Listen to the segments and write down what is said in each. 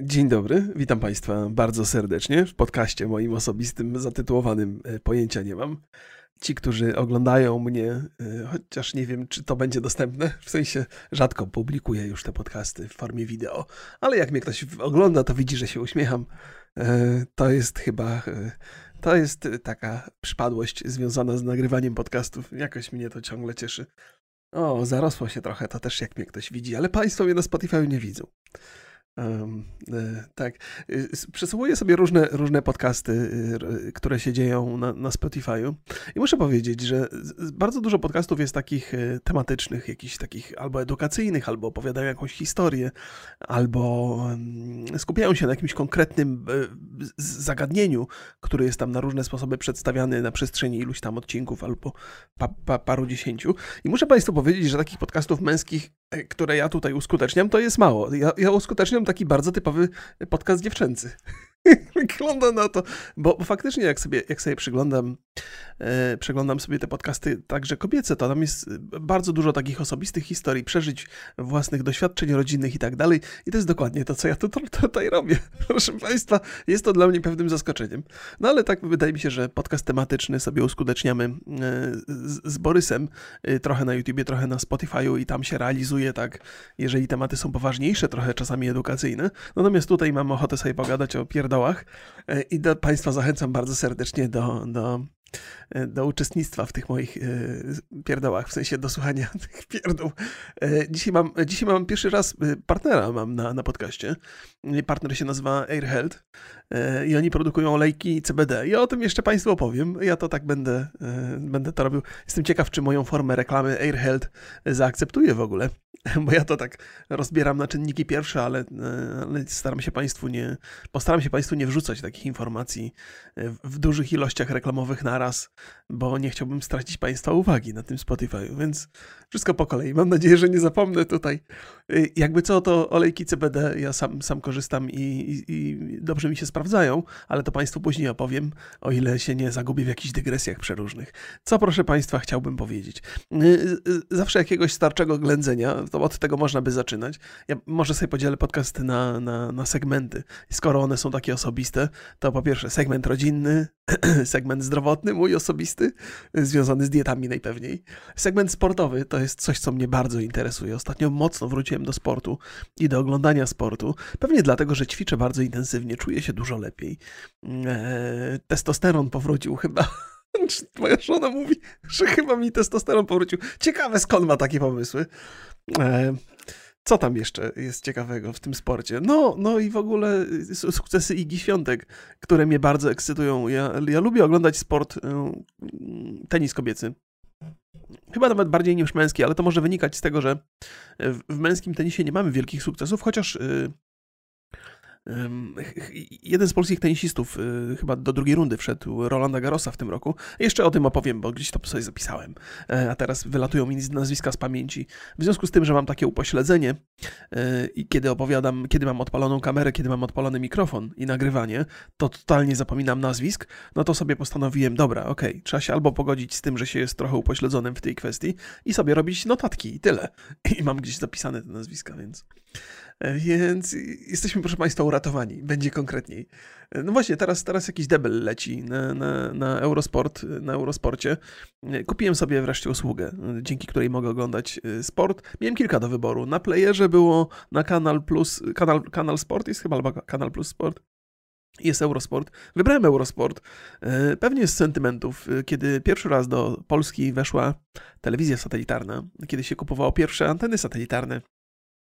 Dzień dobry, witam Państwa bardzo serdecznie w podcaście moim osobistym zatytułowanym e, Pojęcia nie mam. Ci, którzy oglądają mnie, e, chociaż nie wiem, czy to będzie dostępne, w sensie rzadko publikuję już te podcasty w formie wideo, ale jak mnie ktoś ogląda, to widzi, że się uśmiecham. E, to jest chyba, to jest taka przypadłość związana z nagrywaniem podcastów. Jakoś mnie to ciągle cieszy. O, zarosło się trochę, to też jak mnie ktoś widzi, ale Państwo mnie na Spotify nie widzą. Um, tak. Y, przesłuchuję sobie różne, różne podcasty, y, które się dzieją na, na Spotify'u i muszę powiedzieć, że bardzo dużo podcastów jest takich tematycznych, jakichś takich albo edukacyjnych, albo opowiadają jakąś historię, albo skupiają się na jakimś konkretnym zagadnieniu, które jest tam na różne sposoby przedstawiany na przestrzeni iluś tam odcinków albo pa, pa, paru dziesięciu. I muszę Państwu powiedzieć, że takich podcastów męskich, e, które ja tutaj uskuteczniam, to jest mało. Ja, ja uskuteczniam taki bardzo typowy podcast dziewczęcy. Wygląda na to, bo, faktycznie jak sobie, jak sobie przyglądam, e, przeglądam sobie te podcasty także kobiece, to tam jest bardzo dużo takich osobistych historii, przeżyć własnych doświadczeń rodzinnych i tak dalej. I to jest dokładnie to, co ja tu, tutaj robię. Proszę Państwa, jest to dla mnie pewnym zaskoczeniem. No ale tak wydaje mi się, że podcast tematyczny sobie uskuteczniamy e, z, z Borysem, e, trochę na YouTubie, trochę na Spotify'u i tam się realizuje tak, jeżeli tematy są poważniejsze, trochę czasami edukacyjne. Natomiast tutaj mam ochotę sobie pogadać o pierdolach E, I do Państwa zachęcam bardzo serdecznie do, do, e, do uczestnictwa w tych moich e, pierdołach, w sensie do słuchania tych pierdół. Dzisiaj mam, dzisiaj mam pierwszy raz partnera mam na, na podcaście. Partner się nazywa AirHealth i oni produkują olejki CBD. I o tym jeszcze Państwu opowiem. Ja to tak będę, będę to robił. Jestem ciekaw, czy moją formę reklamy AirHealth zaakceptuje w ogóle. bo ja to tak rozbieram na czynniki pierwsze, ale, e, ale, staram się Państwu nie, postaram się Państwu nie wrzucać takich informacji e, w dużych ilościach reklamowych naraz, bo nie chciałbym stracić Państwa uwagi na tym Spotify, więc wszystko po kolei. Mam nadzieję, że nie zapomnę tutaj. E, jakby co, to olejki CBD ja sam, sam korzystam i, i, i dobrze mi się sprawdzają, ale to Państwu później opowiem, o ile się nie zagubię w jakichś dygresjach przeróżnych. Co proszę Państwa chciałbym powiedzieć? Zawsze jakiegoś starczego ględzenia to od tego można by zaczynać. Ja może sobie podzielę podcast na, na, na segmenty. Skoro one są takie osobiste, to po pierwsze segment rodzinny, segment zdrowotny, mój osobisty, związany z dietami najpewniej. Segment sportowy to jest coś, co mnie bardzo interesuje. Ostatnio mocno wróciłem do sportu i do oglądania sportu. Pewnie dlatego, że ćwiczę bardzo intensywnie, czuję się dużo lepiej. Eee, testosteron powrócił chyba. Moja żona mówi, że chyba mi testosteron powrócił. Ciekawe skąd ma takie pomysły. E, co tam jeszcze jest ciekawego w tym sporcie? No, no i w ogóle sukcesy Igi Świątek, które mnie bardzo ekscytują. Ja, ja lubię oglądać sport, y, tenis kobiecy. Chyba nawet bardziej niż męski, ale to może wynikać z tego, że w męskim tenisie nie mamy wielkich sukcesów, chociaż y, Jeden z polskich tenisistów y, chyba do drugiej rundy wszedł, Rolanda Garosa w tym roku. Jeszcze o tym opowiem, bo gdzieś to sobie zapisałem. E, a teraz wylatują mi nazwiska z pamięci. W związku z tym, że mam takie upośledzenie e, i kiedy opowiadam, kiedy mam odpaloną kamerę, kiedy mam odpalony mikrofon i nagrywanie, to totalnie zapominam nazwisk, no to sobie postanowiłem, dobra, okej, okay, trzeba się albo pogodzić z tym, że się jest trochę upośledzonym w tej kwestii i sobie robić notatki i tyle. I mam gdzieś zapisane te nazwiska, więc... Więc jesteśmy, proszę Państwa, uratowani. Będzie konkretniej. No właśnie, teraz, teraz jakiś debel leci na, na, na Eurosport, na Eurosporcie. Kupiłem sobie wreszcie usługę, dzięki której mogę oglądać sport. Miałem kilka do wyboru. Na playerze było na Kanal Plus, Kanal, Kanal Sport jest chyba albo Kanal Plus Sport. Jest Eurosport. Wybrałem Eurosport. Pewnie z sentymentów, kiedy pierwszy raz do Polski weszła telewizja satelitarna, kiedy się kupowało pierwsze anteny satelitarne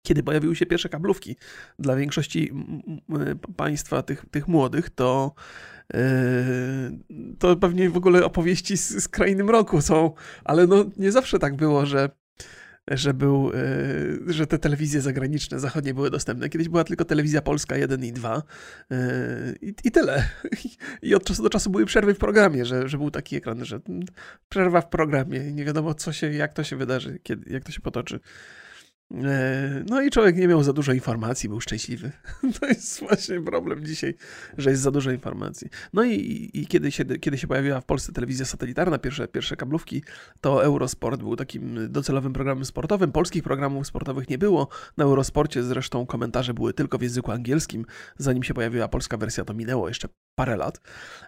kiedy pojawiły się pierwsze kablówki dla większości państwa tych, tych młodych, to, yy, to pewnie w ogóle opowieści z, z krainy mroku są, ale no nie zawsze tak było, że że był, yy, że te telewizje zagraniczne, zachodnie były dostępne. Kiedyś była tylko telewizja polska 1 i 2 yy, i, i tyle. I od czasu do czasu były przerwy w programie, że, że był taki ekran, że przerwa w programie i nie wiadomo co się, jak to się wydarzy, kiedy, jak to się potoczy. E, no i człowiek nie miał za dużo informacji, był szczęśliwy. To jest właśnie problem dzisiaj, że jest za dużo informacji. No i, i kiedy, się, kiedy się pojawiła w Polsce telewizja satelitarna, pierwsze, pierwsze kablówki, to Eurosport był takim docelowym programem sportowym. Polskich programów sportowych nie było. Na Eurosporcie zresztą komentarze były tylko w języku angielskim. Zanim się pojawiła polska wersja, to minęło jeszcze parę lat.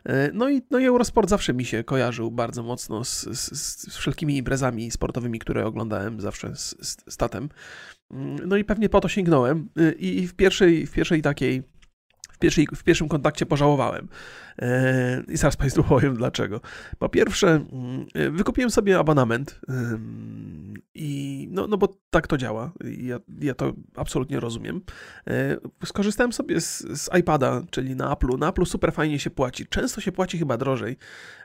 E, no i, no i Eurosport zawsze mi się kojarzył bardzo mocno z, z, z wszelkimi imprezami sportowymi, które oglądałem zawsze z, z statem. Mm, no i pewnie po to sięgnąłem y, i w pierwszej, w pierwszej takiej pierwszej, w pierwszym kontakcie pożałowałem. E, I zaraz Państwu powiem dlaczego. Po pierwsze, mm, wykupiłem sobie abonament i no, no bo tak to działa. Ja, ja to absolutnie rozumiem. E, skorzystałem sobie z, z iPada, czyli na Apple'u. Na Apple'u super fajnie się płaci. Często się płaci chyba drożej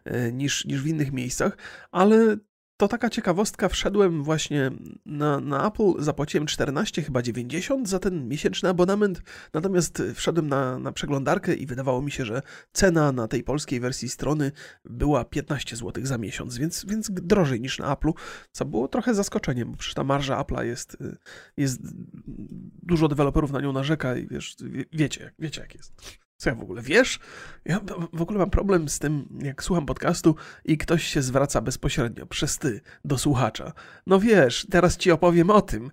e, niż, niż w innych miejscach, ale to taka ciekawostka, wszedłem właśnie na, na Apple, zapłaciłem 14, chyba 90 za ten miesięczny abonament, natomiast wszedłem na, na przeglądarkę i wydawało mi się, że cena na tej polskiej wersji strony była 15 zł za miesiąc, więc, więc drożej niż na Apple, co było trochę zaskoczeniem, bo przecież ta marża Apple'a jest, jest, dużo deweloperów na nią narzeka i wiesz, wiecie, wiecie jak jest. Co ja w ogóle wiesz? Ja w ogóle mam problem z tym, jak słucham podcastu i ktoś się zwraca bezpośrednio przez ty do słuchacza. No wiesz, teraz ci opowiem o tym.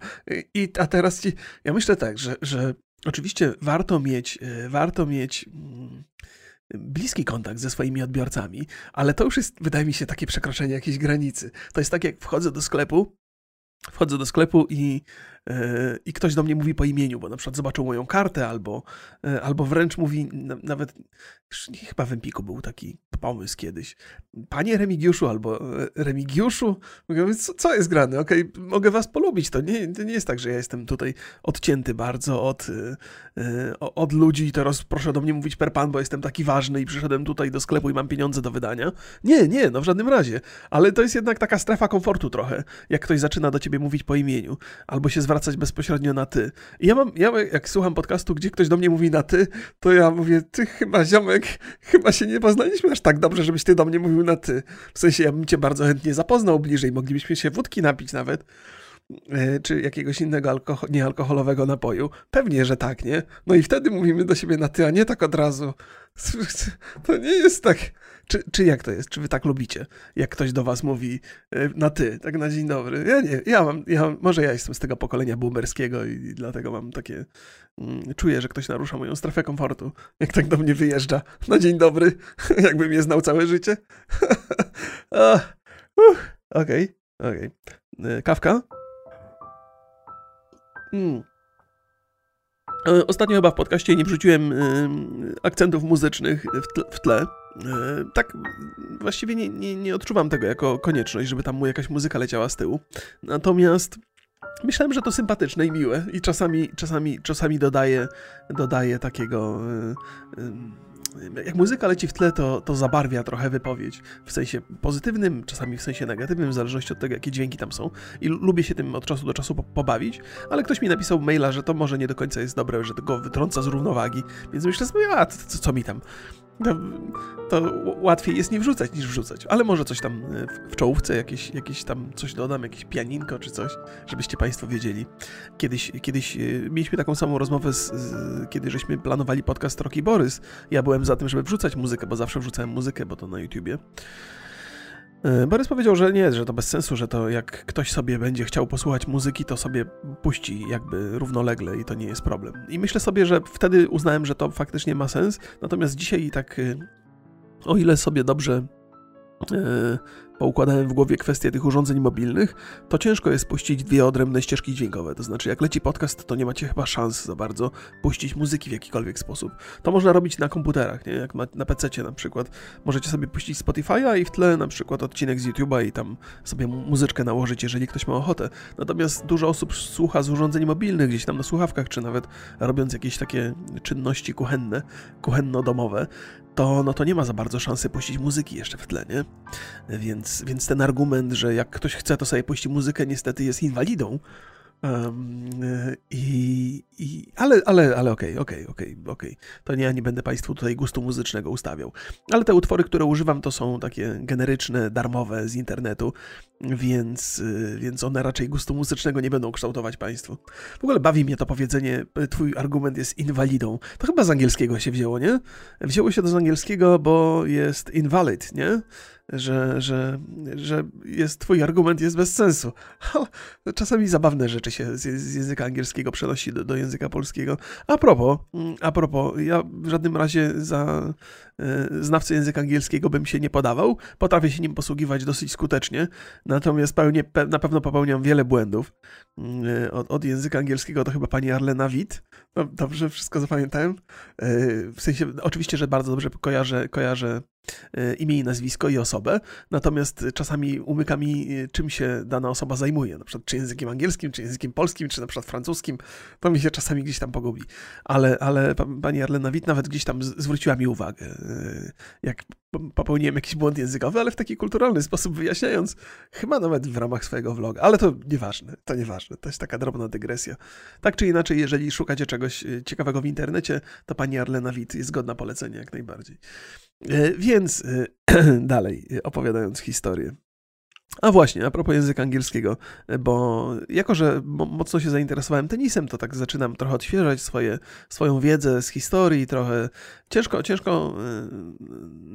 I a teraz ci. Ja myślę tak, że, że oczywiście warto mieć, e, warto mieć. Mm, bliski kontakt ze swoimi odbiorcami, ale to już jest, wydaje mi się, takie przekroczenie jakiejś granicy. To jest tak, jak wchodzę do sklepu, wchodzę do sklepu i i ktoś do mnie mówi po imieniu, bo na przykład zobaczył moją kartę, albo, e, albo wręcz mówi, nawet chyba w Empiku był taki pomysł kiedyś. Panie Remigiuszu albo e, Remigiuszu, mówię, co, co jest grane? Okej, okay, mogę was polubić. To nie, to nie jest tak, że ja jestem tutaj odcięty bardzo od, e, od ludzi i teraz proszę do mnie mówić per pan, bo jestem taki ważny i przyszedłem tutaj do sklepu i mam pieniądze do wydania. Nie, nie, no w żadnym razie. Ale to jest jednak taka strefa komfortu trochę, jak ktoś zaczyna do ciebie mówić po imieniu, albo się zwraca zwracać bezpośrednio na ty. I ja mam, ja jak słucham podcastu, gdzie ktoś do mnie mówi na ty, to ja mówię, ty chyba ziomek, chyba się nie poznaliśmy aż tak dobrze, żebyś ty do mnie mówił na ty. W sensie ja bym cię bardzo chętnie zapoznał bliżej, moglibyśmy się wódki napić nawet e, czy jakiegoś innego alkohol, niealkoholowego napoju? Pewnie, że tak, nie? No i wtedy mówimy do siebie na ty, a nie tak od razu. To nie jest tak. Czy, czy jak to jest? Czy wy tak lubicie? Jak ktoś do was mówi e, na ty, tak na dzień dobry. Ja nie, ja mam, ja, może ja jestem z tego pokolenia boomerskiego i, dlatego mam takie, mm, czuję, że ktoś narusza moją strefę komfortu, jak tak do mnie wyjeżdża na dzień dobry, jakbym je znał całe życie. Okej, okej. Okay. Kawka? Mm. Ostatnio chyba w podcaście nie wrzuciłem y, akcentów muzycznych w. W tle. E, tak, właściwie nie, nie, nie odczuwam tego jako konieczność, żeby tam mu jakaś muzyka leciała z tyłu. Natomiast myślałem, że to sympatyczne i miłe i czasami, czasami, czasami dodaje, dodaje takiego... Yy, yy, jak muzyka leci w tle, to, to zabarwia trochę wypowiedź. W sensie pozytywnym, czasami w sensie negatywnym, w zależności od tego, jakie dźwięki tam są. I lubię się tym od czasu do czasu pobawić, ale ktoś mi napisał maila, że to może nie do końca jest dobre, że to go wytrąca z równowagi. Więc myślę sobie, a co, co mi tam? to, to, łatwiej jest nie wrzucać niż wrzucać. Ale może coś tam e, w czołówce, jakieś, jakieś tam coś dodam, jakieś pianinko czy coś, żebyście Państwo wiedzieli. Kiedyś, kiedyś e, mieliśmy taką samą rozmowę, z, z, kiedy żeśmy planowali podcast Rocky Borys. Ja byłem za tym, żeby wrzucać muzykę, bo zawsze wrzucałem muzykę, bo to na YouTubie. E, Borys powiedział, że nie, że to bez sensu, że to jak ktoś sobie będzie chciał posłuchać muzyki, to sobie puści jakby równolegle i to nie jest problem. I myślę sobie, że wtedy uznałem, że to faktycznie ma sens, natomiast dzisiaj tak, e, o ile sobie dobrze e, poukładałem w głowie kwestię tych urządzeń mobilnych, to ciężko jest puścić dwie odrębne ścieżki dźwiękowe. To znaczy, jak leci podcast, to nie macie chyba szans za bardzo puścić muzyki w jakikolwiek sposób. To można robić na komputerach, nie? Jak na PC na przykład. Możecie sobie puścić Spotify'a i w tle na przykład odcinek z YouTube'a i tam sobie muzyczkę nałożyć, jeżeli ktoś ma ochotę. Natomiast dużo osób słucha z urządzeń mobilnych, gdzieś tam na słuchawkach, czy nawet robiąc jakieś takie czynności kuchenne, kuchenno-domowe, to, no to nie ma za bardzo szansy puścić muzyki jeszcze w tle, nie? Więc, więc ten argument, że jak ktoś chce, to sobie puści muzykę, niestety jest inwalidą, Um, i, i, ale, ale, ale okej, okay, okej, okay, okej, okay, okej. To nie, ja nie będę Państwu tutaj gustu muzycznego ustawiał. Ale te utwory, które używam, to są takie generyczne, darmowe z internetu, więc, więc one raczej gustu muzycznego nie będą kształtować Państwu. W ogóle bawi mnie to powiedzenie, Twój argument jest inwalidą. To chyba z angielskiego się wzięło, nie? Wzięło się to z angielskiego, bo jest invalid, nie? Że, że, że jest, twój argument jest bez sensu. Czasami zabawne rzeczy się z, z języka angielskiego przenosi do, do, języka polskiego. A propos, mm, a propos, ja w żadnym razie za e, znawcę języka angielskiego bym się nie podawał. Potrafię się nim posługiwać dosyć skutecznie, natomiast pełnie, na pewno popełniam wiele błędów. E, od, od języka angielskiego to chyba pani Arlena Witt. No, dobrze, wszystko zapamiętałem. E, w sensie, oczywiście, że bardzo dobrze kojarzę, kojarzę imię i nazwisko i osobę, natomiast czasami umyka mi, e, czym się dana osoba zajmuje, na przykład czy językiem angielskim, czy językiem polskim, czy na przykład francuskim, to mi się czasami gdzieś tam pogubi. Ale, ale pani Arlena Witt nawet gdzieś tam zwróciła mi uwagę, e, jak popełniłem jakiś błąd językowy, ale w taki kulturalny sposób wyjaśniając, chyba nawet w ramach swojego vloga, ale to nieważne, to nieważne, to jest taka drobna dygresja. Tak czy inaczej, jeżeli szukacie czegoś ciekawego w internecie, to pani Arlena Witt jest godna polecenia jak najbardziej. Więc dalej, opowiadając historię. A właśnie, a propos języka angielskiego, bo jako, że mocno się zainteresowałem tenisem, to tak zaczynam trochę odświeżać swoje, swoją wiedzę z historii, trochę ciężko, ciężko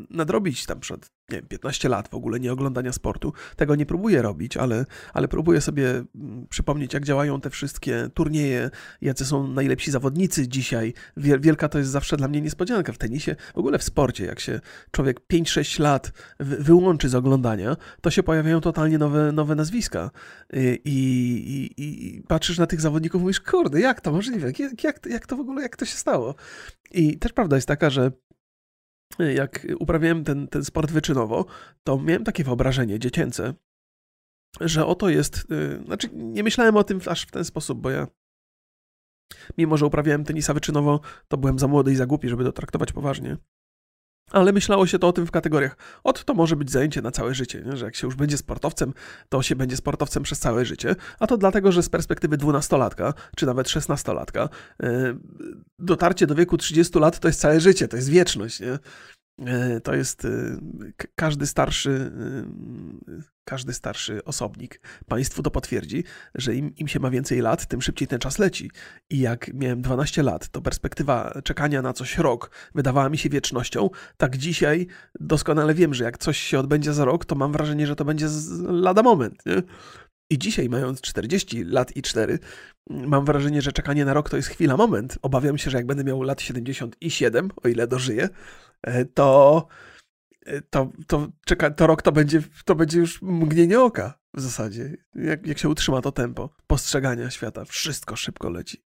nadrobić tam przed nie wiem, 15 lat w ogóle nie oglądania sportu. Tego nie próbuję robić, ale, ale próbuję sobie mm, przypomnieć, jak działają te wszystkie turnieje, jacy są najlepsi zawodnicy dzisiaj. Wielka to jest zawsze dla mnie niespodzianka w tenisie, w ogóle w sporcie. Jak się człowiek 5-6 lat wyłączy z oglądania, to się pojawiają totalnie nowe, nowe nazwiska. I, i, i patrzysz na tych zawodników mówisz, kurde, jak to możliwe? Jak, jak, jak to w ogóle, jak to się stało? I też prawda jest taka, że jak uprawiałem ten, ten sport wyczynowo, to miałem takie wyobrażenie dziecięce, że oto jest. Yy, znaczy, nie myślałem o tym aż w ten sposób, bo ja, mimo że uprawiałem tenisa wyczynowo, to byłem za młody i za głupi, żeby to traktować poważnie. Ale myślało się to o tym w kategoriach. Od to może być zajęcie na całe życie, nie? że jak się już będzie sportowcem, to się będzie sportowcem przez całe życie. A to dlatego, że z perspektywy dwunastolatka, czy nawet szesnastolatka, yy, dotarcie do wieku 30 lat to jest całe życie, to jest wieczność. Nie? Yy, to jest yy, każdy starszy każdy starszy osobnik państwu to potwierdzi, że im, im się ma więcej lat, tym szybciej ten czas leci. I jak miałem 12 lat, to perspektywa czekania na coś rok wydawała mi się wiecznością. Tak dzisiaj doskonale wiem, że jak coś się odbędzie za rok, to mam wrażenie, że to będzie lada moment. Nie? I dzisiaj, mając 40 lat i 4, mam wrażenie, że czekanie na rok to jest chwila, moment. Obawiam się, że jak będę miał lat 77, o ile dożyję, e, to to, to, czeka, to rok to będzie, to będzie już mgnienie oka w zasadzie. Jak, jak się utrzyma to tempo postrzegania świata, wszystko szybko leci.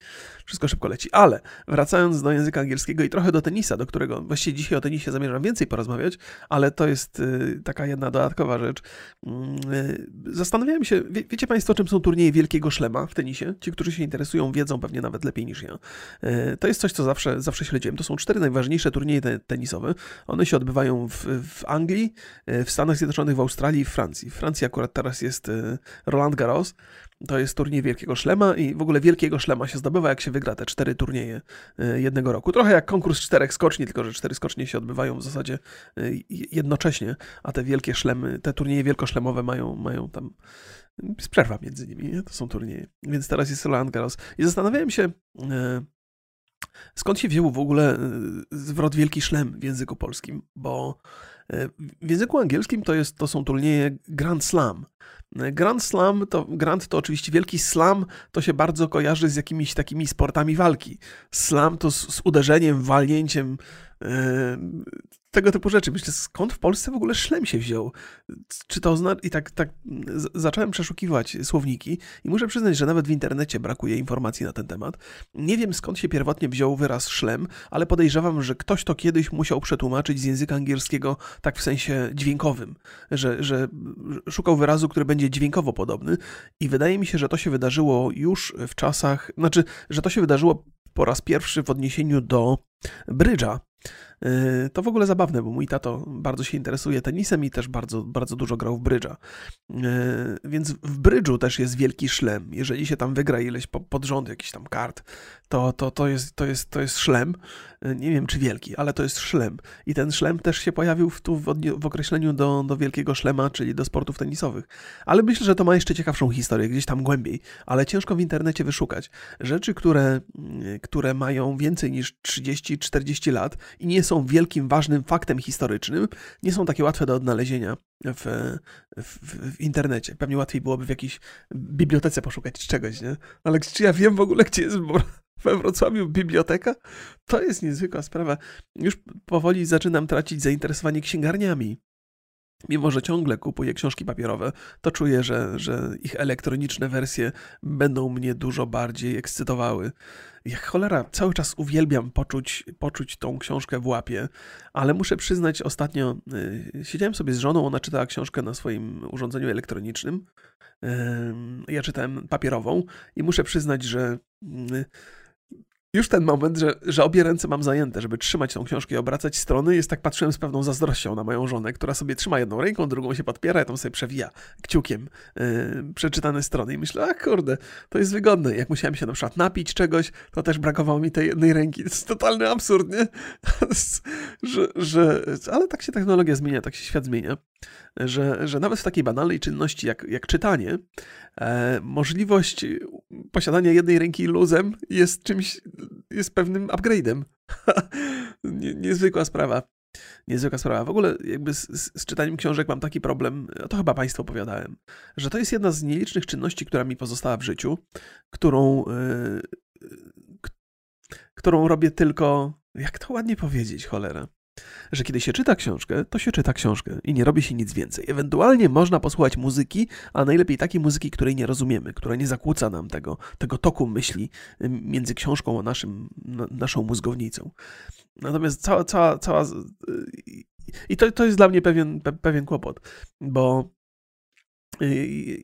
Wszystko szybko leci. Ale wracając do języka angielskiego i trochę do tenisa, do którego właściwie dzisiaj o tenisie zamierzam więcej porozmawiać, ale to jest y, taka jedna dodatkowa rzecz. Mm, y, zastanawiałem się, wie, wiecie Państwo, czym są turnieje Wielkiego Szlema w tenisie? Ci, którzy się interesują, wiedzą pewnie nawet lepiej niż ja. Y, to jest coś, co zawsze, zawsze śledziłem. To są cztery najważniejsze turnieje te, tenisowe. One się odbywają w, w Anglii, w Stanach Zjednoczonych, w Australii i w Francji. W Francji akurat teraz jest Roland Garros. To jest turniej Wielkiego Szlema i w ogóle Wielkiego Szlema się zdobywa, jak się wygra te cztery turnieje e, jednego roku. Trochę jak konkurs czterech skoczni, tylko że cztery skocznie się odbywają w zasadzie e, jednocześnie, a te wielkie szlemy, te turnieje wielkoszlemowe mają, mają tam jest przerwa między nimi, nie? to są turnieje. Więc teraz jest Roland Garros. I zastanawiałem się, skąd się wziął w ogóle zwrot wielki szlem w języku polskim, bo w języku angielskim to, jest, to są turnieje Grand Slam. Grand Slam to, Grand to oczywiście wielki slam, to się bardzo kojarzy z jakimiś takimi sportami walki. Slam to z, z uderzeniem, walnięciem, yy, tego typu rzeczy. Myślę, skąd w Polsce w ogóle szlem się wziął? Czy to zna... I tak, tak zacząłem przeszukiwać słowniki i muszę przyznać, że nawet w internecie brakuje informacji na ten temat. Nie wiem skąd się pierwotnie wziął wyraz szlem, ale podejrzewam, że ktoś to kiedyś musiał przetłumaczyć z języka angielskiego tak w sensie dźwiękowym, że, że szukał wyrazu, który będzie dźwiękowo podobny i wydaje mi się, że to się wydarzyło już w czasach, znaczy, że to się wydarzyło po raz pierwszy w odniesieniu do brydża, to w ogóle zabawne, bo mój tato bardzo się interesuje tenisem i też bardzo, bardzo dużo grał w brydża. E, więc w brydżu też jest wielki szlem. Jeżeli się tam wygra ileś pod rząd jakiś tam kart, to, to, to, jest, to, jest, to jest szlem. Nie wiem, czy wielki, ale to jest szlem. I ten szlem też się pojawił w, tu w, w określeniu do, do wielkiego szlema, czyli do sportów tenisowych. Ale myślę, że to ma jeszcze ciekawszą historię, gdzieś tam głębiej, ale ciężko w internecie wyszukać. Rzeczy, które, które mają więcej niż 30-40 lat i nie są wielkim, ważnym faktem historycznym, nie są takie łatwe do odnalezienia w, w, w, internecie. Pewnie łatwiej byłoby w jakiejś bibliotece poszukać czegoś, nie? Ale czy ja wiem w ogóle, gdzie jest we Wrocławiu biblioteka? To jest niezwykła sprawa. Już powoli zaczynam tracić zainteresowanie księgarniami. Mimo, że ciągle kupuję książki papierowe, to czuję, że, że ich elektroniczne wersje będą mnie dużo bardziej ekscytowały. Jak cholera, cały czas uwielbiam poczuć, poczuć tą książkę w łapie, ale muszę przyznać, ostatnio y, siedziałem sobie z żoną, ona czytała książkę na swoim urządzeniu elektronicznym. Ja czytałem papierową i muszę przyznać, że y, już ten moment, że, że obie ręce mam zajęte, żeby trzymać tą książkę i obracać strony, jest tak patrzyłem z pewną zazdrością na moją żonę, która sobie trzyma jedną ręką, drugą się podpiera, ja tam sobie przewija kciukiem yy, przeczytane strony i myślę, a kurde, to jest wygodne. Jak musiałem się na przykład napić czegoś, to też brakowało mi tej jednej ręki. To jest totalny absurd, nie? że, że, ale tak się technologia zmienia, tak się świat zmienia że, że nawet w takiej banalnej czynności jak, jak czytanie, e, możliwość posiadania jednej ręki luzem jest czymś, jest pewnym upgrade'em. Nie, niezwykła sprawa. Niezwykła sprawa. W ogóle jakby z, z, czytaniem książek mam taki problem, to chyba Państwu opowiadałem, że to jest jedna z nielicznych czynności, która mi pozostała w życiu, którą, yy, którą robię tylko, jak to ładnie powiedzieć, cholera że kiedy się czyta książkę, to się czyta książkę i nie robi się nic więcej. Ewentualnie można posłuchać muzyki, a najlepiej takiej muzyki, której nie rozumiemy, która nie zakłóca nam tego, tego toku myśli między książką a naszym, naszą mózgownicą. Natomiast cała, cała, cała i to, to jest dla mnie pewien, pewien kłopot, bo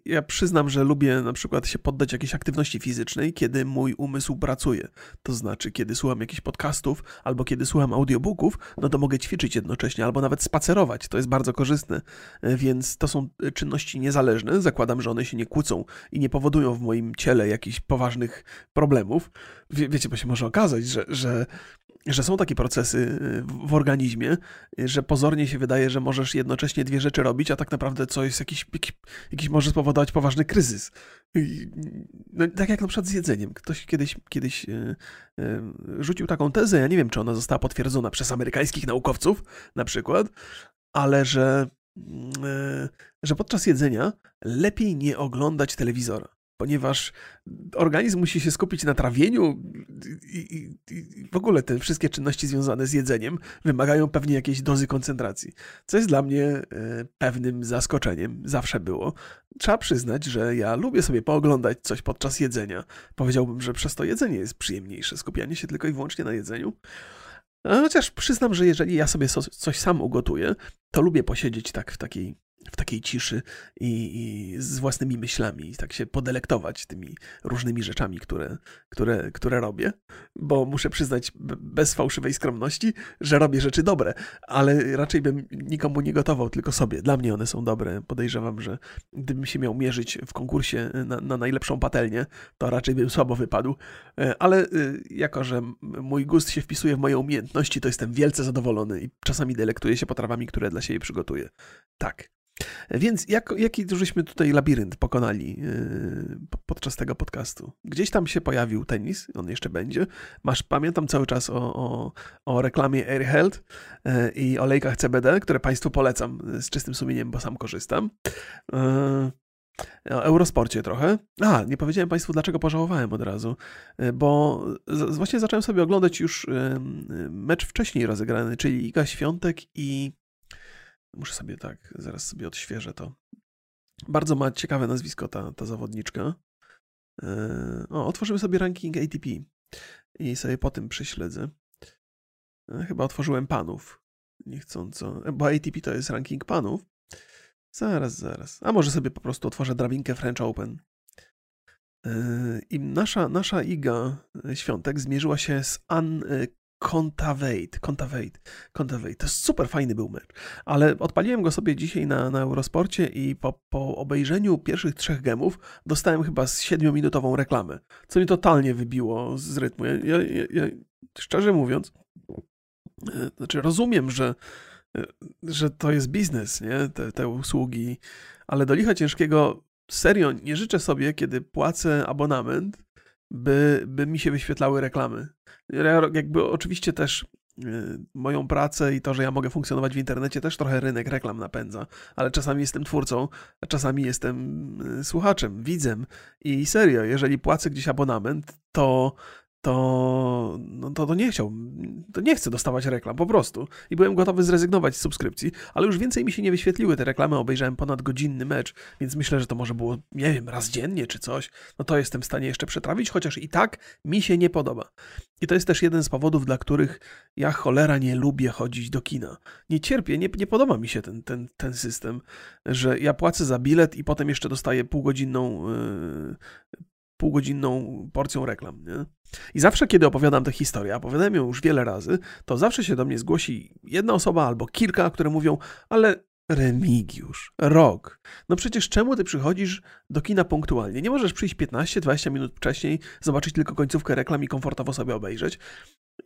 ja przyznam, że lubię na przykład się poddać jakiejś aktywności fizycznej, kiedy mój umysł pracuje. To znaczy, kiedy słucham jakichś podcastów albo kiedy słucham audiobooków, no to mogę ćwiczyć jednocześnie albo nawet spacerować. To jest bardzo korzystne, więc to są czynności niezależne. Zakładam, że one się nie kłócą i nie powodują w moim ciele jakichś poważnych problemów. Wie, wiecie, bo się może okazać, że, że że są takie procesy y, w organizmie, y, że pozornie się wydaje, że możesz jednocześnie dwie rzeczy robić, a tak naprawdę co jest jakiś, jakiś, jakiś może spowodować poważny kryzys. No, tak jak na przykład z jedzeniem. Ktoś kiedyś, kiedyś yy, rzucił taką tezę, ja nie wiem, czy ona została potwierdzona przez amerykańskich naukowców na przykład, ale że, yy, że podczas jedzenia lepiej nie oglądać telewizora ponieważ organizm musi się skupić na trawieniu i, i, i, w ogóle te wszystkie czynności związane z jedzeniem wymagają pewnie jakiejś dozy koncentracji, co jest dla mnie e, pewnym zaskoczeniem, zawsze było. Trzeba przyznać, że ja lubię sobie pooglądać coś podczas jedzenia. Powiedziałbym, że przez to jedzenie jest przyjemniejsze, skupianie się tylko i wyłącznie na jedzeniu. Chociaż przyznam, że jeżeli ja sobie coś sam ugotuję, to lubię posiedzieć tak w takiej w takiej ciszy i, i, z własnymi myślami, i tak się podelektować tymi różnymi rzeczami, które, które, które robię, bo muszę przyznać bez fałszywej skromności, że robię rzeczy dobre, ale raczej bym nikomu nie gotował, tylko sobie. Dla mnie one są dobre. Podejrzewam, że gdybym się miał mierzyć w konkursie na, na najlepszą patelnię, to raczej bym słabo wypadł, e, ale y, jako, że mój gust się wpisuje w moje umiejętności, to jestem wielce zadowolony i czasami delektuję się potrawami, które dla siebie przygotuję. Tak. Więc jak, jaki żeśmy tutaj labirynt pokonali yy, podczas tego podcastu? Gdzieś tam się pojawił tenis, on jeszcze będzie. Masz, pamiętam cały czas o, o, o reklamie AirHealth yy, i olejkach CBD, które Państwu polecam z czystym sumieniem, bo sam korzystam. Yy, o Eurosporcie trochę. A, nie powiedziałem Państwu, dlaczego pożałowałem od razu, bo z, właśnie zacząłem sobie oglądać już mecz wcześniej rozegrany, czyli Iga Świątek i Muszę sobie tak, zaraz sobie odświeżę to. Bardzo ma ciekawe nazwisko ta, ta zawodniczka. E, o, otworzymy sobie ranking ATP i sobie po tym prześledzę. E, chyba otworzyłem panów niechcąco, bo ATP to jest ranking panów. Zaraz, zaraz. A może sobie po prostu otworzę drabinkę French Open. E, I nasza, nasza Iga Świątek zmierzyła się z Ann Contavate, Contavate, Contavate. To jest super fajny był mecz. Ale odpaliłem go sobie dzisiaj na, na Eurosporcie i po, po obejrzeniu pierwszych trzech gemów dostałem chyba z siedmiominutową reklamę, co mnie totalnie wybiło z rytmu. Ja, ja, ja, szczerze mówiąc, e, znaczy rozumiem, że, e, że to jest biznes, nie? Te, te usługi, ale do licha ciężkiego serio nie życzę sobie, kiedy płacę abonament, by, by mi się wyświetlały reklamy. Jakby oczywiście też y, moją pracę i to, że ja mogę funkcjonować w internecie, też trochę rynek reklam napędza, ale czasami jestem twórcą, a czasami jestem y, słuchaczem, widzem i serio, jeżeli płacę gdzieś abonament, to to, no to, to nie chciał, to nie chcę dostawać reklam, po prostu. I byłem gotowy zrezygnować z subskrypcji, ale już więcej mi się nie wyświetliły te reklamy, obejrzałem ponad godzinny mecz, więc myślę, że to może było, nie wiem, raz dziennie czy coś. No to jestem w stanie jeszcze przetrawić, chociaż i tak mi się nie podoba. I to jest też jeden z powodów, dla których ja cholera nie lubię chodzić do kina. Nie cierpię, nie, nie podoba mi się ten, ten, ten system, że ja płacę za bilet i potem jeszcze dostaję półgodzinną, yy, półgodzinną porcją reklam. Nie? I zawsze, kiedy opowiadam tę historię, opowiadałem ją już wiele razy, to zawsze się do mnie zgłosi jedna osoba albo kilka, które mówią, ale Remigiusz, rok. No przecież czemu ty przychodzisz do kina punktualnie? Nie możesz przyjść 15-20 minut wcześniej, zobaczyć tylko końcówkę reklam i komfortowo sobie obejrzeć?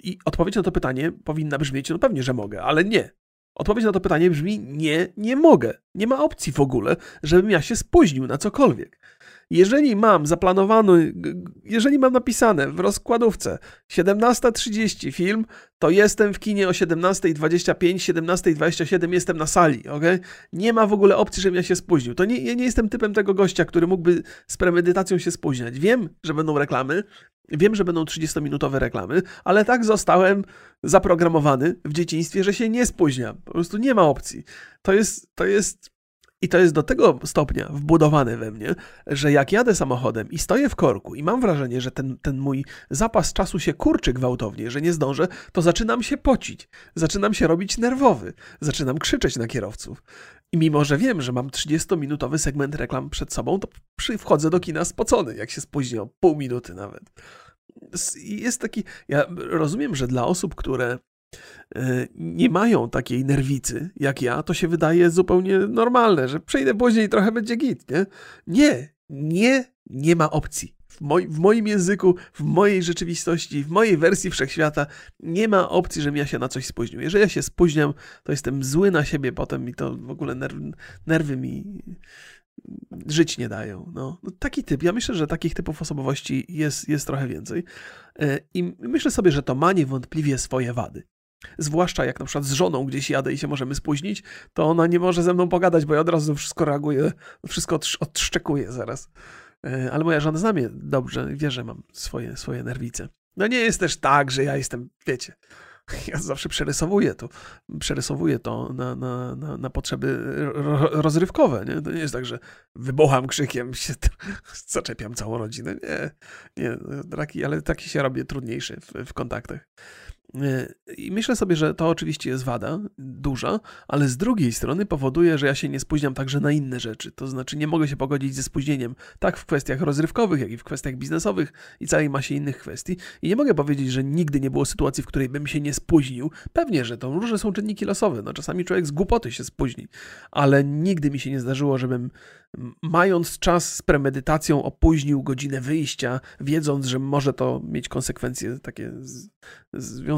I odpowiedź na to pytanie powinna brzmieć, no pewnie, że mogę, ale nie. Odpowiedź na to pytanie brzmi nie, nie mogę. Nie ma opcji w ogóle, żebym ja się spóźnił na cokolwiek. Jeżeli mam zaplanowany, jeżeli mam napisane w rozkładówce 17.30 film, to jestem w kinie o 17.25, 17.27 jestem na sali, ok? Nie ma w ogóle opcji, żebym ja się spóźnił. To nie, ja nie jestem typem tego gościa, który mógłby z premedytacją się spóźniać. Wiem, że będą reklamy, wiem, że będą 30-minutowe reklamy, ale tak zostałem zaprogramowany w dzieciństwie, że się nie spóźniam. Po prostu nie ma opcji. To jest, to jest i to jest do tego stopnia wbudowane we mnie, że jak jadę samochodem i stoję w korku i mam wrażenie, że ten, ten mój zapas czasu się kurczy gwałtownie, że nie zdążę, to zaczynam się pocić, zaczynam się robić nerwowy, zaczynam krzyczeć na kierowców. I mimo, że wiem, że mam 30-minutowy segment reklam przed sobą, to przy, wchodzę do kina spocony, jak się spóźnię o pół minuty nawet. Jest taki. Ja rozumiem, że dla osób, które nie mają takiej nerwicy jak ja, to się wydaje zupełnie normalne, że przejdę później i trochę będzie git, nie? Nie, nie, nie ma opcji. W, moj, w moim języku, w mojej rzeczywistości, w mojej wersji wszechświata nie ma opcji, żebym ja się na coś spóźnił. Jeżeli ja się spóźniam, to jestem zły na siebie potem i to w ogóle nerw, nerwy mi żyć nie dają. No. no. taki typ. Ja myślę, że takich typów osobowości jest, jest trochę więcej. E, I myślę sobie, że to ma niewątpliwie swoje wady. Zwłaszcza jak na przykład z żoną gdzieś jadę i się możemy spóźnić, to ona nie może ze mną pogadać, bo ja od razu wszystko reaguję, wszystko odszczekuję zaraz. E, ale moja żona zna mnie dobrze, wie, że mam swoje, swoje nerwice. No nie jest też tak, że ja jestem, wiecie, ja zawsze przerysowuję to, przerysowuję to na, na, na, na potrzeby rozrywkowe. Nie? To nie jest tak, że wybucham krzykiem, się zaczepiam całą rodzinę. Nie, nie, taki, ale taki się robię trudniejszy w, w kontaktach. E, I myślę sobie, że to oczywiście jest wada duża, ale z drugiej strony powoduje, że ja się nie spóźniam także na inne rzeczy. To znaczy, nie mogę się pogodzić ze spóźnieniem tak w kwestiach rozrywkowych, jak i w kwestiach biznesowych i całej masie innych kwestii. I nie mogę powiedzieć, że nigdy nie było sytuacji, w której bym się nie spóźnił. Pewnie, że to różne są czynniki losowe. No, czasami człowiek z głupoty się spóźni, ale nigdy mi się nie zdarzyło, żebym mając czas z premedytacją opóźnił godzinę wyjścia, wiedząc, że może to mieć konsekwencje takie z,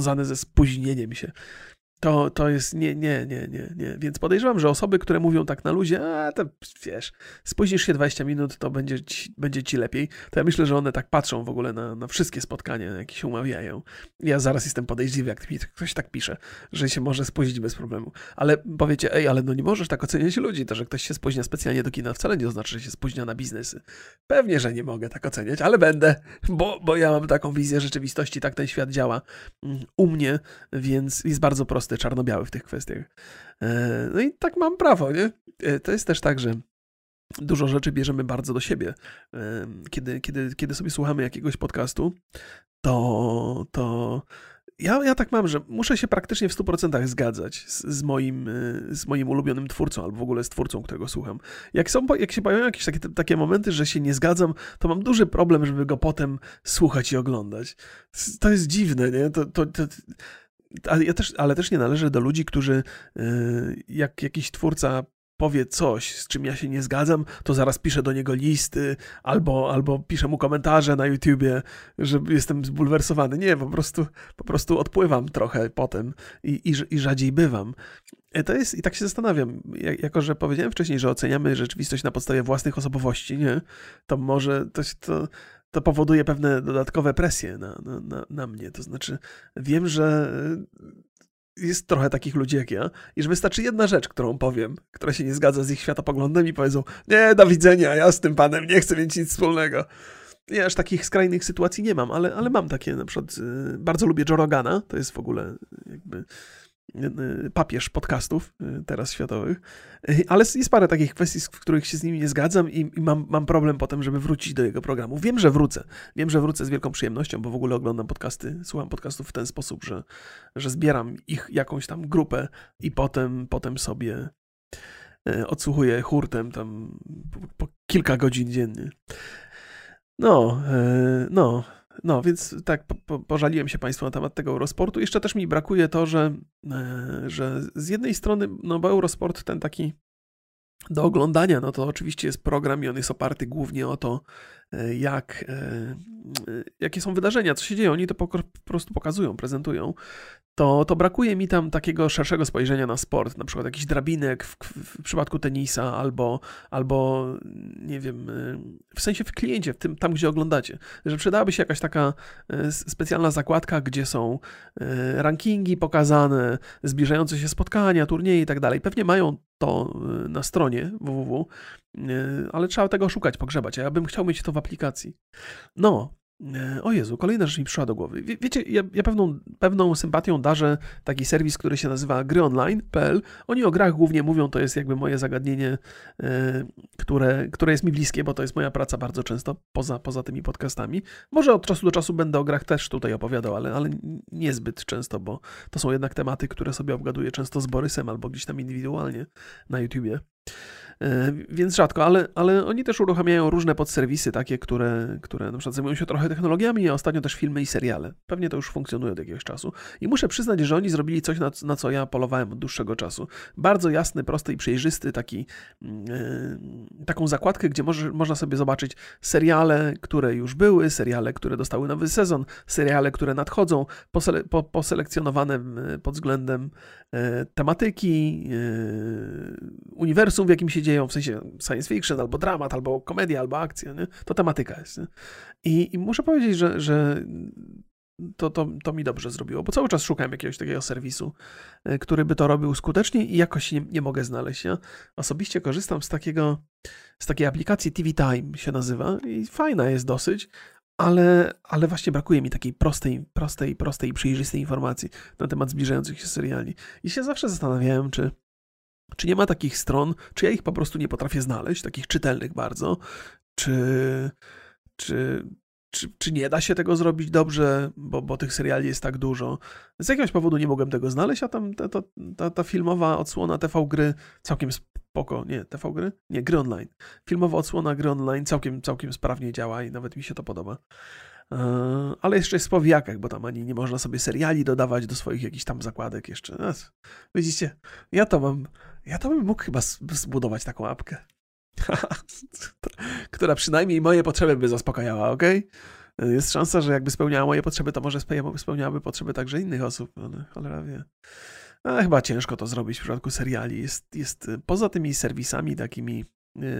związane ze spóźnieniem się to, to jest nie, nie, nie, nie, nie. Więc podejrzewam, że osoby, które mówią tak na luzie, a to wiesz, spóźnisz się 20 minut, to będzie ci, będzie ci lepiej, to ja myślę, że one tak patrzą w ogóle na, na wszystkie spotkania, jakie się umawiają. Ja zaraz jestem podejrzliwy, jak ktoś tak pisze, że się może spóźnić bez problemu. Ale powiecie, ej, ale no nie możesz tak oceniać ludzi, to, że ktoś się spóźnia specjalnie do kina wcale nie oznacza, że się spóźnia na biznesy. Pewnie, że nie mogę tak oceniać, ale będę, bo, bo ja mam taką wizję rzeczywistości, tak ten świat działa mm, u mnie, więc jest bardzo prosty czarno-biały w tych kwestiach. E, no i tak mam prawo, nie? E, to jest też tak, że dużo rzeczy bierzemy bardzo do siebie. E, kiedy, kiedy, kiedy sobie słuchamy jakiegoś podcastu, to, to ja, ja tak mam, że muszę się praktycznie w 100% zgadzać z, z, moim, z moim ulubionym twórcą, albo w ogóle z twórcą, którego słucham. Jak, są, jak się pojawiają jakieś takie, takie momenty, że się nie zgadzam, to mam duży problem, żeby go potem słuchać i oglądać. To jest dziwne, nie? To, to, to, ale, ja też, ale też nie należę do ludzi, którzy y, jak jakiś twórca powie coś, z czym ja się nie zgadzam, to zaraz piszę do niego listy albo, albo piszę mu komentarze na YouTubie, że jestem zbulwersowany. Nie, po prostu, po prostu odpływam trochę potem i, i, i rzadziej bywam. E, to jest, i tak się zastanawiam, jako że powiedziałem wcześniej, że oceniamy rzeczywistość na podstawie własnych osobowości, nie? To może to, to, to powoduje pewne dodatkowe presje na, na, na, na mnie. To znaczy, wiem, że jest trochę takich ludzi jak ja, i że wystarczy jedna rzecz, którą powiem, która się nie zgadza z ich światopoglądem i powiedzą, nie, do widzenia, ja z tym panem nie chcę mieć nic wspólnego. Ja aż takich skrajnych sytuacji nie mam, ale, ale mam takie, na przykład y, bardzo lubię Joe Rogana, to jest w ogóle jakby papież podcastów y, teraz światowych, y, ale jest parę takich kwestii, w których się z nimi nie zgadzam i, mam, mam problem potem, żeby wrócić do jego programu. Wiem, że wrócę. Wiem, że wrócę z wielką przyjemnością, bo w ogóle oglądam podcasty, słucham podcastów w ten sposób, że, że zbieram ich jakąś tam grupę i potem, potem sobie odsłuchuję hurtem tam po, po kilka godzin dziennie. No, no, no, więc tak, po, pożaliłem się Państwu na temat tego Eurosportu. Jeszcze też mi brakuje to, że, e, że z jednej strony, no bo Eurosport ten taki do oglądania, no to oczywiście jest program i on jest oparty głównie o to, jak, e, jakie są wydarzenia, co się dzieje. Oni to po, prostu pokazują, prezentują to, to brakuje mi tam takiego szerszego spojrzenia na sport, na przykład jakiś drabinek w, w, przypadku tenisa, albo, albo nie wiem, w sensie w kliencie, w tym, tam gdzie oglądacie, że przydałaby się jakaś taka specjalna zakładka, gdzie są rankingi pokazane, zbliżające się spotkania, turnieje i tak dalej. Pewnie mają to na stronie www, ale trzeba tego szukać, pogrzebać, ja bym chciał mieć to w aplikacji. No, E, o Jezu, kolejna rzecz mi przyszła do głowy. Wie, wiecie, ja, ja, pewną, pewną sympatią darzę taki serwis, który się nazywa gryonline.pl. Oni o grach głównie mówią, to jest jakby moje zagadnienie, e, które, które jest mi bliskie, bo to jest moja praca bardzo często, poza, poza tymi podcastami. Może od czasu do czasu będę o grach też tutaj opowiadał, ale, ale niezbyt często, bo to są jednak tematy, które sobie obgaduję często z Borysem albo gdzieś tam indywidualnie na YouTubie. E, więc rzadko, ale, ale oni też uruchamiają różne podserwisy, takie, które, które na przykład zajmują się trochę technologiami, a ostatnio też filmy i seriale. Pewnie to już funkcjonuje od jakiegoś czasu. I muszę przyznać, że oni zrobili coś, na, na co ja polowałem od dłuższego czasu. Bardzo jasny, prosty i przejrzysty, taki, yy, taką zakładkę, gdzie może, można sobie zobaczyć seriale, które już były, seriale, które dostały nowy sezon, seriale, które nadchodzą, posele, po, poselekcjonowane pod względem yy, tematyki, yy, uniwersum, w jakim się dzieje dzieją, w sensie science fiction, albo dramat, albo komedia, albo akcja, nie? to tematyka jest. I, I, muszę powiedzieć, że, że to, to, to mi dobrze zrobiło, bo cały czas szukałem jakiegoś takiego serwisu, e, który by to robił skutecznie i jakoś nie, nie mogę znaleźć. Ja osobiście korzystam z takiego, z takiej aplikacji TV Time się nazywa i fajna jest dosyć, ale, ale właśnie brakuje mi takiej prostej, prostej, prostej i przejrzystej informacji na temat zbliżających się seriali. I się zawsze zastanawiałem, czy czy nie ma takich stron, czy ja ich po prostu nie potrafię znaleźć, takich czytelnych bardzo, czy, czy, czy, czy nie da się tego zrobić dobrze, bo, bo tych seriali jest tak dużo. Z jakiegoś powodu nie mogłem tego znaleźć, a tam ta, ta, ta, ta filmowa odsłona TV gry całkiem spoko, nie, TV gry? Nie, gry online. Filmowa odsłona gry online całkiem, całkiem sprawnie działa i nawet mi się to podoba. E, ale jeszcze jest w powijakach, bo tam ani nie można sobie seriali dodawać do swoich jakichś tam zakładek jeszcze. No, widzicie, ja to mam, ja to bym mógł chyba zbudować taką apkę, która przynajmniej moje potrzeby by zaspokajała, ok? Jest szansa, że jakby spełniała moje potrzeby, to może spełniałaby potrzeby także innych osób, ale no, cholera wie. Ale chyba ciężko to zrobić w przypadku seriali. Jest, jest poza tymi serwisami takimi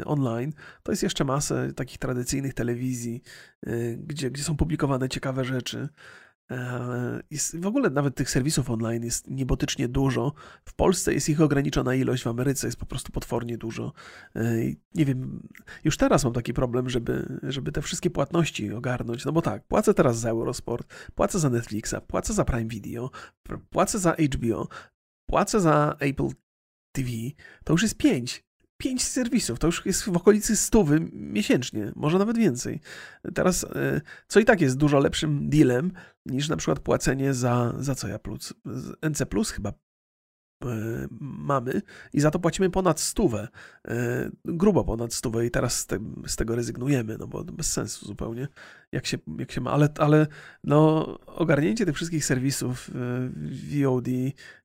online, to jest jeszcze masę takich tradycyjnych telewizji, y, gdzie, gdzie są publikowane ciekawe rzeczy. E, jest, w ogóle nawet tych serwisów online jest niebotycznie dużo. W Polsce jest ich ograniczona ilość, w Ameryce jest po prostu potwornie dużo. E, nie wiem, już teraz mam taki problem, żeby, żeby te wszystkie płatności ogarnąć. No bo tak, płacę teraz za Eurosport, płacę za Netflixa, płacę za Prime Video, płacę za HBO, płacę za Apple TV. To już jest pięć pięć serwisów, to już jest w okolicy stówy miesięcznie, może nawet więcej. Teraz, e, co i tak jest dużo lepszym dealem niż na przykład płacenie za, za co ja plus, NC Plus chyba mamy i za to płacimy ponad stówę, e, grubo ponad stówę i teraz z, te, z tego rezygnujemy, no bo bez sensu zupełnie, jak się, jak się ma, ale, ale no, ogarnięcie tych wszystkich serwisów e, VOD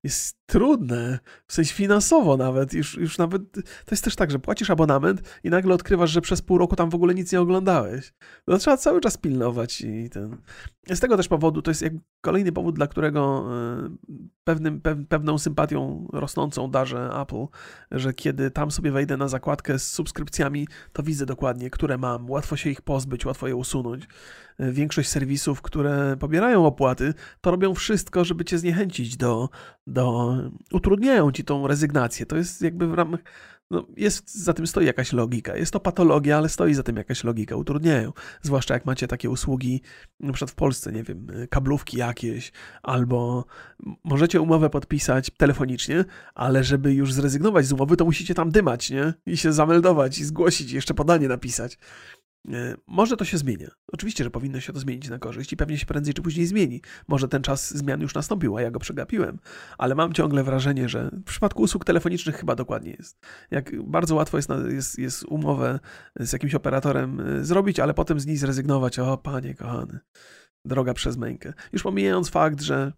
jest trudne, w sensie finansowo nawet, już, już nawet, to jest też tak, że płacisz abonament i nagle odkrywasz, że przez pół roku tam w ogóle nic nie oglądałeś. No trzeba cały czas pilnować i ten... Z tego też powodu, to jest jak kolejny powód, dla którego pewnym, pewną sympatią rosnącą darzę Apple, że kiedy tam sobie wejdę na zakładkę z subskrypcjami, to widzę dokładnie, które mam, łatwo się ich pozbyć, łatwo je usunąć. Większość serwisów, które pobierają opłaty, to robią wszystko, żeby cię zniechęcić do, do utrudniają ci tą rezygnację. To jest jakby w ramach no, jest, za tym stoi jakaś logika. Jest to patologia, ale stoi za tym jakaś logika. Utrudniają. Zwłaszcza jak macie takie usługi, na przykład w Polsce, nie wiem, kablówki jakieś, albo możecie umowę podpisać telefonicznie, ale żeby już zrezygnować z umowy, to musicie tam dymać, nie? I się zameldować, i zgłosić, i jeszcze podanie napisać. E, może to się zmienia. Oczywiście, że powinno się to zmienić na korzyść i pewnie się prędzej czy później zmieni. Może ten czas zmian już nastąpił, a ja go przegapiłem, ale mam ciągle wrażenie, że w przypadku usług telefonicznych chyba dokładnie jest. Jak bardzo łatwo jest, jest, jest umowę z jakimś operatorem e, zrobić, ale potem z niej zrezygnować. O, panie kochany, droga przez mękę. Już pomijając fakt, że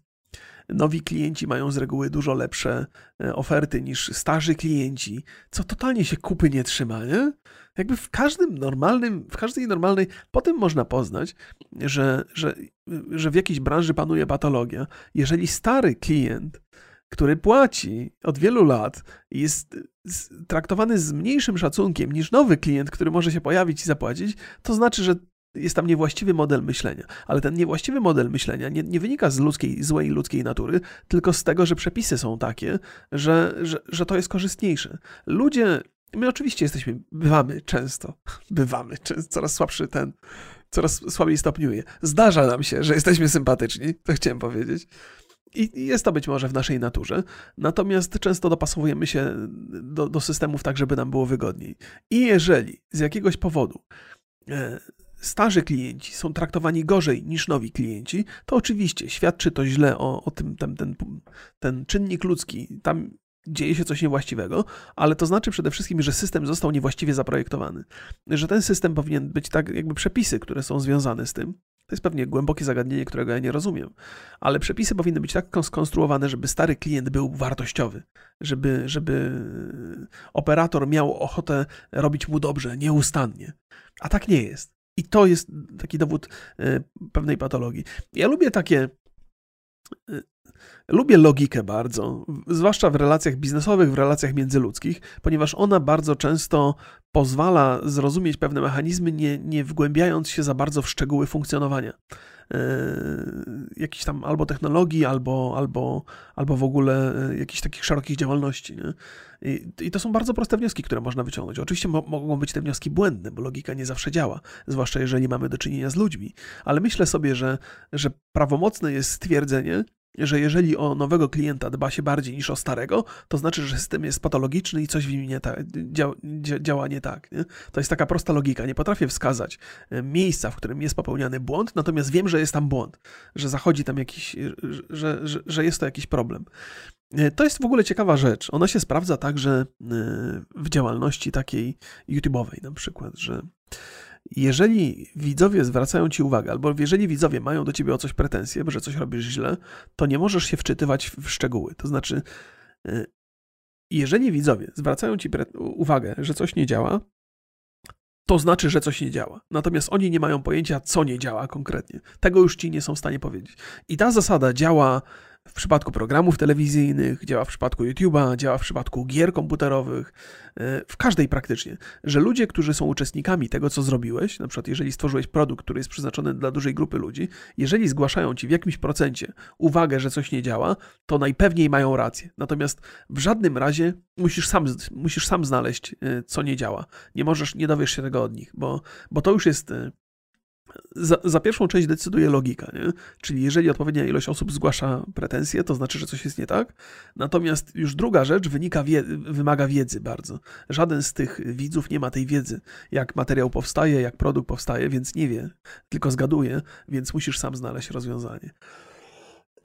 nowi klienci mają z reguły dużo lepsze e, oferty niż starzy klienci, co totalnie się kupy nie trzyma, nie? Jakby w każdym normalnym, w każdej normalnej, potem można poznać, że, że, że w jakiejś branży panuje patologia. Jeżeli stary klient, który płaci od wielu lat, jest traktowany z mniejszym szacunkiem niż nowy klient, który może się pojawić i zapłacić, to znaczy, że jest tam niewłaściwy model myślenia. Ale ten niewłaściwy model myślenia nie, nie, wynika z ludzkiej, złej ludzkiej natury, tylko z tego, że przepisy są takie, że, że, że to jest korzystniejsze. Ludzie, my oczywiście jesteśmy, bywamy często, bywamy, coraz słabszy ten, coraz słabiej stopniuje. Zdarza nam się, że jesteśmy sympatyczni, to chciałem powiedzieć. I jest to być może w naszej naturze, natomiast często dopasowujemy się do, do systemów tak, żeby nam było wygodniej. I jeżeli z jakiegoś powodu e, starzy klienci są traktowani gorzej niż nowi klienci, to oczywiście świadczy to źle o, o tym, ten, ten, ten czynnik ludzki. Tam dzieje się coś niewłaściwego, ale to znaczy przede wszystkim, że system został niewłaściwie zaprojektowany. Że ten system powinien być tak, jakby przepisy, które są związane z tym. To jest pewnie głębokie zagadnienie, którego ja nie rozumiem, ale przepisy powinny być tak skonstruowane, żeby stary klient był wartościowy, żeby, żeby operator miał ochotę robić mu dobrze, nieustannie. A tak nie jest. I to jest taki dowód e, pewnej patologii. Ja lubię takie. E, lubię logikę bardzo, zwłaszcza w relacjach biznesowych, w relacjach międzyludzkich, ponieważ ona bardzo często pozwala zrozumieć pewne mechanizmy, nie, nie wgłębiając się za bardzo w szczegóły funkcjonowania. E, jakichś tam albo technologii, albo, albo, albo w ogóle e, jakichś takich szerokich działalności. Nie? I, I, to są bardzo proste wnioski, które można wyciągnąć. Oczywiście mo mogą być te wnioski błędne, bo logika nie zawsze działa, zwłaszcza jeżeli mamy do czynienia z ludźmi, ale myślę sobie, że, że prawomocne jest stwierdzenie, że jeżeli o nowego klienta dba się bardziej niż o starego, to znaczy, że system jest patologiczny i coś w nim nie ta, działa, działa nie tak. Nie? To jest taka prosta logika. Nie potrafię wskazać e, miejsca, w którym jest popełniany błąd, natomiast wiem, że jest tam błąd, że zachodzi tam jakiś, że, że, że jest to jakiś problem. E, to jest w ogóle ciekawa rzecz. Ona się sprawdza także e, w działalności takiej YouTube'owej na przykład, że jeżeli widzowie zwracają ci uwagę, albo jeżeli widzowie mają do ciebie o coś pretensje, że coś robisz źle, to nie możesz się wczytywać w szczegóły. To znaczy, y, jeżeli widzowie zwracają ci uwagę, że coś nie działa, to znaczy, że coś nie działa. Natomiast oni nie mają pojęcia, co nie działa konkretnie. Tego już ci nie są w stanie powiedzieć. I ta zasada działa w przypadku programów telewizyjnych, działa w przypadku YouTube'a, działa w przypadku gier komputerowych, e, w każdej praktycznie, że ludzie, którzy są uczestnikami tego, co zrobiłeś, na przykład jeżeli stworzyłeś produkt, który jest przeznaczony dla dużej grupy ludzi, jeżeli zgłaszają ci w jakimś procencie uwagę, że coś nie działa, to najpewniej mają rację. Natomiast w żadnym razie musisz sam, musisz sam znaleźć, e, co nie działa. Nie możesz, nie dowiesz się tego od nich, bo, bo to już jest e, za, za, pierwszą część decyduje logika, nie? czyli jeżeli odpowiednia ilość osób zgłasza pretensje, to znaczy, że coś jest nie tak. Natomiast już druga rzecz wynika wie, wymaga wiedzy bardzo. Żaden z tych widzów nie ma tej wiedzy, jak materiał powstaje, jak produkt powstaje, więc nie wie, tylko zgaduje, więc musisz sam znaleźć rozwiązanie.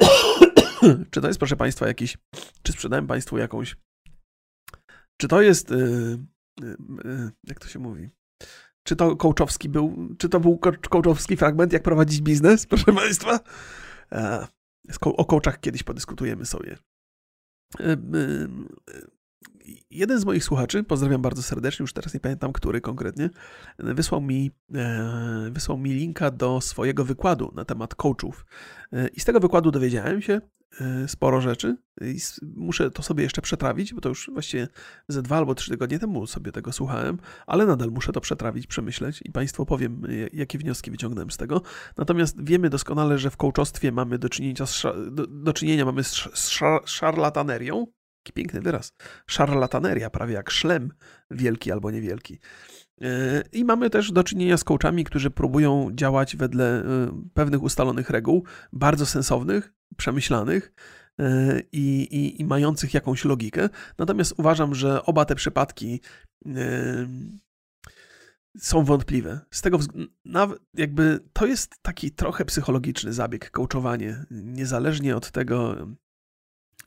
czy to jest, proszę Państwa, jakiś, czy sprzedałem Państwu jakąś, czy to jest, yy, yy, jak to się mówi, czy to coachowski był, czy to był coachowski fragment, jak prowadzić biznes, proszę Państwa? E, o coachach kiedyś podyskutujemy sobie. E, e, jeden z moich słuchaczy, pozdrawiam bardzo serdecznie, już teraz nie pamiętam, który konkretnie, wysłał mi, wysłał mi linka do swojego wykładu na temat coachów. I z tego wykładu dowiedziałem się, sporo rzeczy i muszę to sobie jeszcze przetrawić, bo to już właściwie ze dwa albo trzy tygodnie temu sobie tego słuchałem, ale nadal muszę to przetrawić, przemyśleć i Państwu powiem, jakie wnioski wyciągnąłem z tego. Natomiast wiemy doskonale, że w kołczostwie mamy do czynienia z, do, do czynienia mamy z, z szarlatanerią, Taki piękny wyraz. Szarlataneria, prawie jak szlem wielki albo niewielki. E, I mamy też do czynienia z coachami, którzy próbują działać wedle e, pewnych ustalonych reguł, bardzo sensownych, przemyślanych e, i, i, i mających jakąś logikę. Natomiast uważam, że oba te przypadki są wątpliwe. Z tego nawet jakby to jest taki trochę psychologiczny zabieg, coachowanie, niezależnie od tego,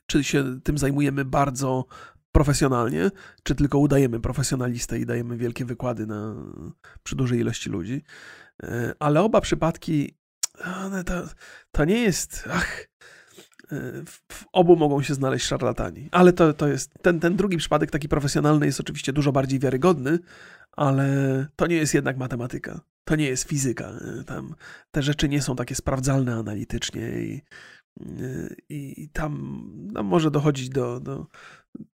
czy się tym zajmujemy bardzo profesjonalnie, czy tylko udajemy profesjonalistę i dajemy wielkie wykłady na, przy dużej ilości ludzi. E, ale oba przypadki, to, to nie jest. Ach, e, w obu mogą się znaleźć szarlatani. Ale to, to jest. Ten, ten drugi przypadek, taki profesjonalny, jest oczywiście dużo bardziej wiarygodny, ale to nie jest jednak matematyka. To nie jest fizyka. E, tam te rzeczy nie są takie sprawdzalne analitycznie i, i tam no, może dochodzić do, do,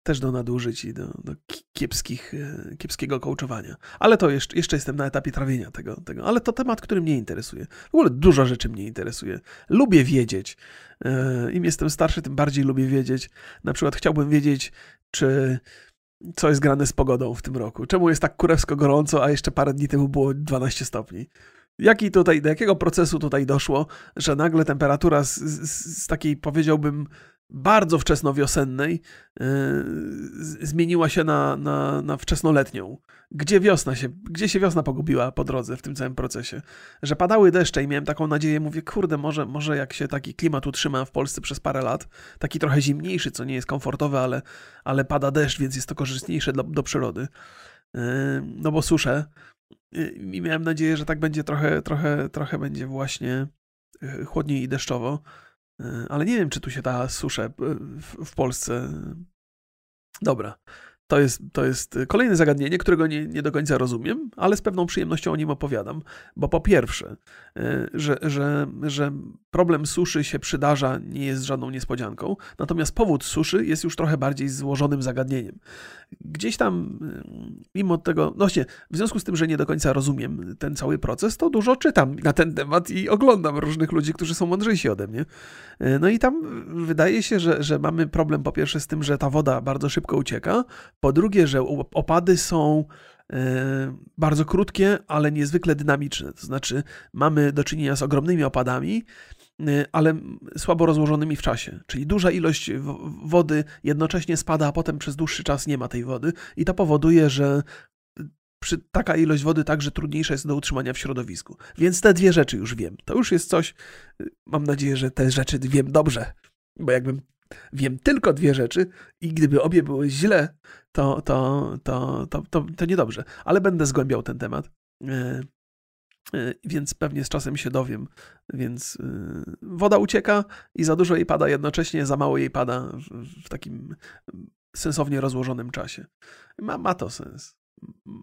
też do nadużyć i do, do kiepskich, e, kiepskiego coachowania. Ale to jeszcze, jeszcze jestem na etapie trawienia tego, tego. Ale to temat, który mnie interesuje. W ogóle dużo rzeczy mnie interesuje. Lubię wiedzieć. E, Im jestem starszy, tym bardziej lubię wiedzieć. Na przykład chciałbym wiedzieć, czy co jest grane z pogodą w tym roku. Czemu jest tak kurewsko gorąco, a jeszcze parę dni temu było 12 stopni. Jaki tutaj, do jakiego procesu tutaj doszło, że nagle temperatura z, z, z takiej, powiedziałbym, bardzo wczesnowiosennej yy, zmieniła się na, na, na wczesnoletnią. Gdzie wiosna się, gdzie się wiosna pogubiła po drodze w tym całym procesie? Że padały deszcze i miałem taką nadzieję, mówię, kurde, może, może jak się taki klimat utrzyma w Polsce przez parę lat, taki trochę zimniejszy, co nie jest komfortowe, ale, ale pada deszcz, więc jest to korzystniejsze do, przyrody. Yy, no bo suszę. Yy, I miałem nadzieję, że tak będzie trochę, trochę, trochę będzie właśnie yy, chłodniej i deszczowo. E, ale nie wiem, czy tu się da suszę w, Polsce. Dobra. To jest, to jest kolejne zagadnienie, którego nie, nie do końca rozumiem, ale z pewną przyjemnością o nim opowiadam, bo po pierwsze, że, że, że problem suszy się przydarza, nie jest żadną niespodzianką, natomiast powód suszy jest już trochę bardziej złożonym zagadnieniem. Gdzieś tam, e, mimo tego, no właśnie, w związku z tym, że nie do końca rozumiem ten cały proces, to dużo czytam na ten temat i oglądam różnych ludzi, którzy są mądrzejsi ode mnie. E, no i tam wydaje się, że, że mamy problem po pierwsze z tym, że ta woda bardzo szybko ucieka, po drugie, że opady są e, bardzo krótkie, ale niezwykle dynamiczne. To znaczy, mamy do czynienia z ogromnymi opadami, ale słabo rozłożonymi w czasie. Czyli duża ilość wody jednocześnie spada, a potem przez dłuższy czas nie ma tej wody, i to powoduje, że przy, taka ilość wody także trudniejsza jest do utrzymania w środowisku. Więc te dwie rzeczy już wiem. To już jest coś, mam nadzieję, że te rzeczy wiem dobrze, bo jakbym wiem tylko dwie rzeczy i gdyby obie były źle, to, to, to, to, to, to niedobrze. Ale będę zgłębiał ten temat. E, więc pewnie z czasem się dowiem. Więc e, woda ucieka i za dużo jej pada jednocześnie, za mało jej pada w, takim sensownie rozłożonym czasie. Ma, ma to sens.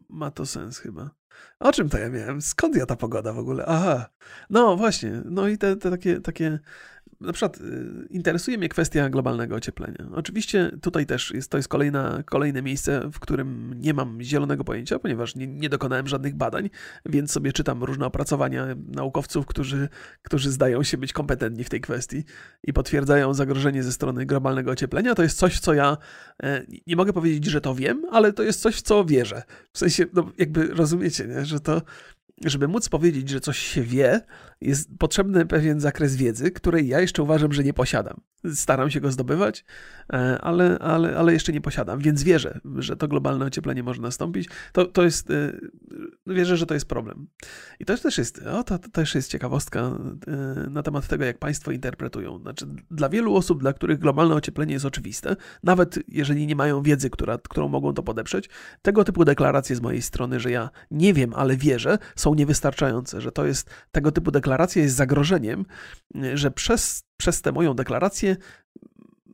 Ma to sens chyba. O czym to ja miałem? Skąd ja ta pogoda w ogóle? Aha. No właśnie. No i te, te takie, takie na przykład y, interesuje mnie kwestia globalnego ocieplenia. Oczywiście tutaj też jest, to jest kolejna, kolejne miejsce, w którym nie mam zielonego pojęcia, ponieważ nie, nie dokonałem żadnych badań, więc sobie czytam różne opracowania naukowców, którzy, którzy zdają się być kompetentni w tej kwestii i potwierdzają zagrożenie ze strony globalnego ocieplenia. To jest coś, co ja e, nie mogę powiedzieć, że to wiem, ale to jest coś, w co wierzę. W sensie, no, jakby rozumiecie, nie? że to żeby móc powiedzieć, że coś się wie, jest potrzebny pewien zakres wiedzy, której ja jeszcze uważam, że nie posiadam. Staram się go zdobywać, e, ale, ale, ale jeszcze nie posiadam, więc wierzę, że to globalne ocieplenie może nastąpić. To, to jest, e, wierzę, że to jest problem. I to też jest, o, to, to też jest ciekawostka e, na temat tego, jak państwo interpretują. Znaczy, dla wielu osób, dla których globalne ocieplenie jest oczywiste, nawet jeżeli nie mają wiedzy, która, którą mogą to podeprzeć, tego typu deklaracje z mojej strony, że ja nie wiem, ale wierzę, są niewystarczające, że to jest tego typu deklaracja jest zagrożeniem, że przez, przez tę moją deklarację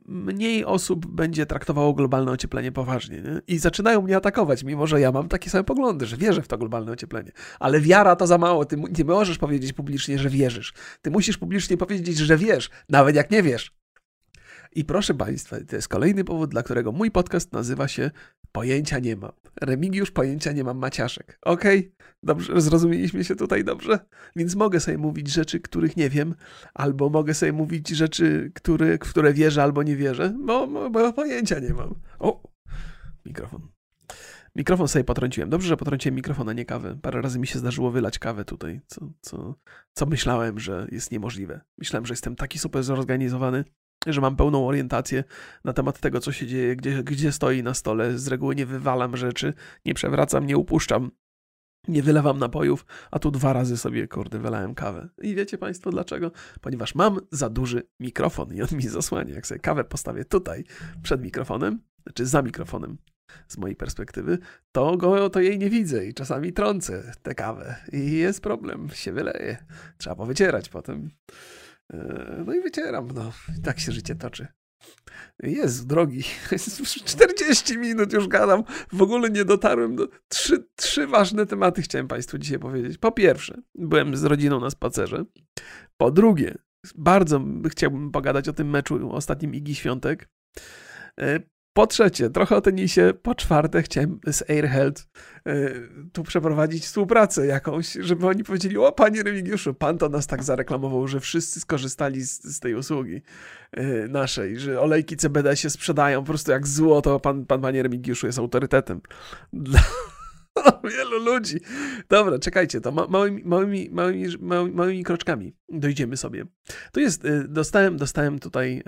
mniej osób będzie traktowało globalne ocieplenie poważnie. Nie? I zaczynają mnie atakować, mimo że ja mam takie same poglądy, że wierzę w to globalne ocieplenie. Ale wiara to za mało. Ty nie możesz powiedzieć publicznie, że wierzysz. Ty musisz publicznie powiedzieć, że wiesz, nawet jak nie wiesz. I proszę Państwa, to jest kolejny powód, dla którego mój podcast nazywa się Pojęcia nie mam. Remigiusz pojęcia nie mam Maciaszek. Okej? Okay? Dobrze, zrozumieliśmy się tutaj dobrze? Więc mogę sobie mówić rzeczy, których nie wiem, albo mogę sobie mówić rzeczy, które, w które wierzę albo nie wierzę, bo, bo pojęcia nie mam. O, mikrofon. Mikrofon sobie potrąciłem. Dobrze, że potrąciłem mikrofon, a nie kawę. Parę razy mi się zdarzyło wylać kawę tutaj, co, co, co myślałem, że jest niemożliwe. Myślałem, że jestem taki super zorganizowany, że mam pełną orientację na temat tego, co się dzieje, gdzie, gdzie stoi na stole. Z reguły nie wywalam rzeczy, nie przewracam, nie upuszczam, nie wylewam napojów, a tu dwa razy sobie, kurde, wylałem kawę. I wiecie Państwo dlaczego? Ponieważ mam za duży mikrofon i on mi zasłania. Jak sobie kawę postawię tutaj przed mikrofonem, znaczy za mikrofonem, z mojej perspektywy, to go, to jej nie widzę i czasami trącę tę kawę i jest problem, się wyleje. Trzeba powycierać potem. E, no i wycieram, no. I tak się życie toczy. Jest drogi. 40 minut już gadam. W ogóle nie dotarłem do. Trzy, trzy ważne tematy chciałem Państwu dzisiaj powiedzieć. Po pierwsze, byłem z rodziną na spacerze. Po drugie, bardzo chciałbym pogadać o tym meczu ostatnim Igi Świątek. E, po trzecie, trochę o tenisie. Po czwarte, chciałem z Airheld y, tu przeprowadzić współpracę jakąś, żeby oni powiedzieli: O, panie Remigiuszu, pan to nas tak zareklamował, że wszyscy skorzystali z, z tej usługi y, naszej, że olejki CBD się sprzedają po prostu jak złoto. Pan, pan panie Remigiuszu jest autorytetem. Dla wielu ludzi. Dobra, czekajcie, to ma, małymi, małymi, małymi, małymi, kroczkami dojdziemy sobie. Tu jest, y, dostałem, dostałem tutaj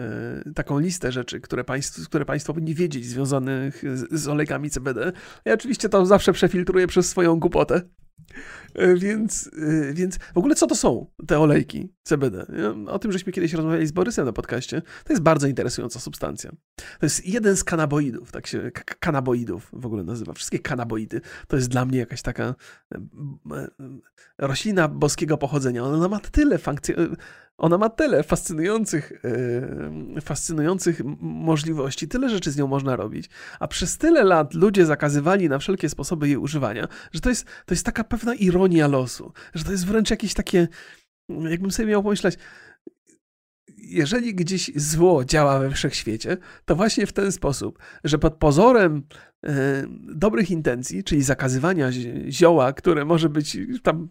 y, taką listę rzeczy, które państwo, które państwo powinni wiedzieć związanych z, z olejkami CBD. Ja oczywiście to zawsze przefiltruję przez swoją głupotę. E, więc, e, więc w ogóle co to są te olejki CBD? O tym żeśmy kiedyś rozmawiali z Borysem na podcaście. To jest bardzo interesująca substancja. To jest jeden z kanaboidów, tak się kanaboidów w ogóle nazywa. Wszystkie kanaboidy to jest dla mnie jakaś taka e, roślina boskiego pochodzenia. Ona ma tyle funkcji ona ma tyle fascynujących, yy, fascynujących możliwości, tyle rzeczy z nią można robić, a przez tyle lat ludzie zakazywali na wszelkie sposoby jej używania, że to jest, to jest taka pewna ironia losu, że to jest wręcz jakieś takie, jakbym sobie miał pomyśleć, jeżeli gdzieś zło działa we wszechświecie, to właśnie w ten sposób, że pod pozorem dobrych intencji, czyli zakazywania zioła, które może być tam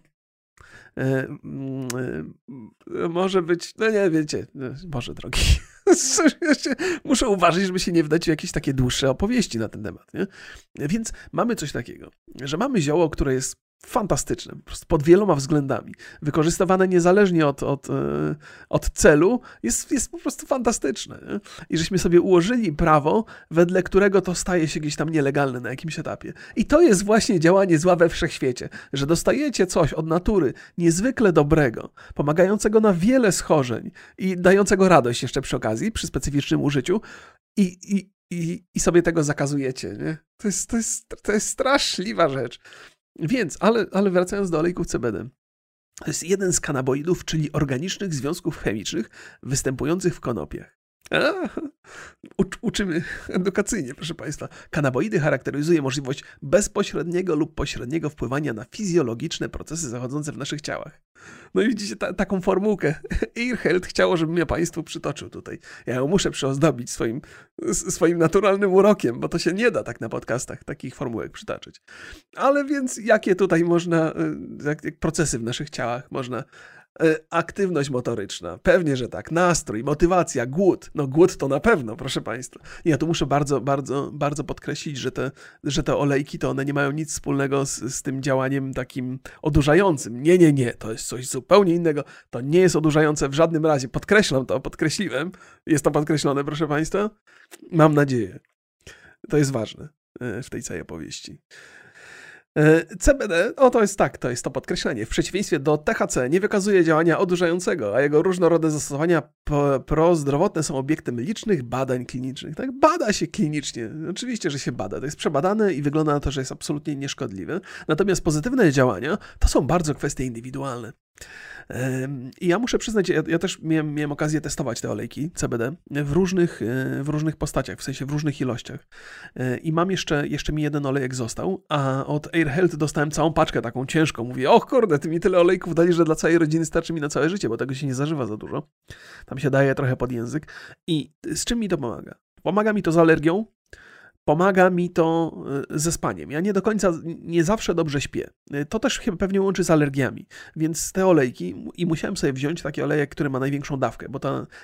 może być, no nie wiecie, no, Boże drogi. Muszę uważać, żeby się nie wdać w jakieś takie dłuższe opowieści na ten temat. Nie? Więc mamy coś takiego, że mamy zioło, które jest fantastyczne, po prostu pod wieloma względami. Wykorzystywane niezależnie od, od, e, od celu, jest, jest po prostu fantastyczne. Nie? I żeśmy sobie ułożyli prawo, wedle którego to staje się gdzieś tam nielegalne na jakimś etapie. I to jest właśnie działanie zła we wszechświecie, że dostajecie coś od natury niezwykle dobrego, pomagającego na wiele schorzeń i dającego radość jeszcze przy okazji, przy specyficznym użyciu, i, i, i, i sobie tego zakazujecie. Nie? To, jest, to, jest, to jest straszliwa rzecz. Więc, ale, ale wracając do olejków CBD. To jest jeden z kanaboidów, czyli organicznych związków chemicznych występujących w konopiach. Uczymy edukacyjnie, proszę Państwa. Kanaboidy charakteryzuje możliwość bezpośredniego lub pośredniego wpływania na fizjologiczne procesy zachodzące w naszych ciałach. No i widzicie ta, taką formułkę. Earheld chciało, żebym ja Państwu przytoczył tutaj. Ja ją muszę przyozdobić swoim, swoim naturalnym urokiem, bo to się nie da tak na podcastach takich formułek przytaczyć. Ale więc jakie tutaj można, y, jak procesy w naszych ciałach można aktywność motoryczna, pewnie, że tak. Nastrój, motywacja, głód. No głód to na pewno, proszę Państwa. Ja tu muszę bardzo, bardzo, bardzo podkreślić, że te, że te olejki to one nie mają nic wspólnego z, z tym działaniem takim odurzającym. Nie, nie, nie, to jest coś zupełnie innego. To nie jest odurzające w żadnym razie. Podkreślam to, podkreśliłem. Jest to podkreślone, proszę Państwa. Mam nadzieję. To jest ważne e, w tej całej opowieści. E, CBD, o to jest tak, to jest to podkreślenie. W przeciwieństwie do THC nie wykazuje działania odurzającego, a jego różnorodne zastosowania prozdrowotne są obiektem licznych badań klinicznych. Tak, bada się klinicznie. Oczywiście, że się bada. To jest przebadane i wygląda na to, że jest absolutnie nieszkodliwe. Natomiast pozytywne działania to są bardzo kwestie indywidualne. I ja muszę przyznać, ja, ja też miałem, miałem, okazję testować te olejki CBD w różnych, e, w różnych postaciach, w sensie w różnych ilościach. E, I mam jeszcze, jeszcze mi jeden olejek został, a od Air Health dostałem całą paczkę taką ciężką. Mówię, o kurde, ty mi tyle olejków dali, że dla całej rodziny starczy mi na całe życie, bo tego się nie zażywa za dużo. Tam się daje trochę pod język. I z czym mi to pomaga? Pomaga mi to z alergią, pomaga mi to e, ze spaniem. Ja nie do końca, nie zawsze dobrze śpię. E, to też chyba pewnie łączy z alergiami. Więc te olejki, i musiałem sobie wziąć taki olejek, który ma największą dawkę, bo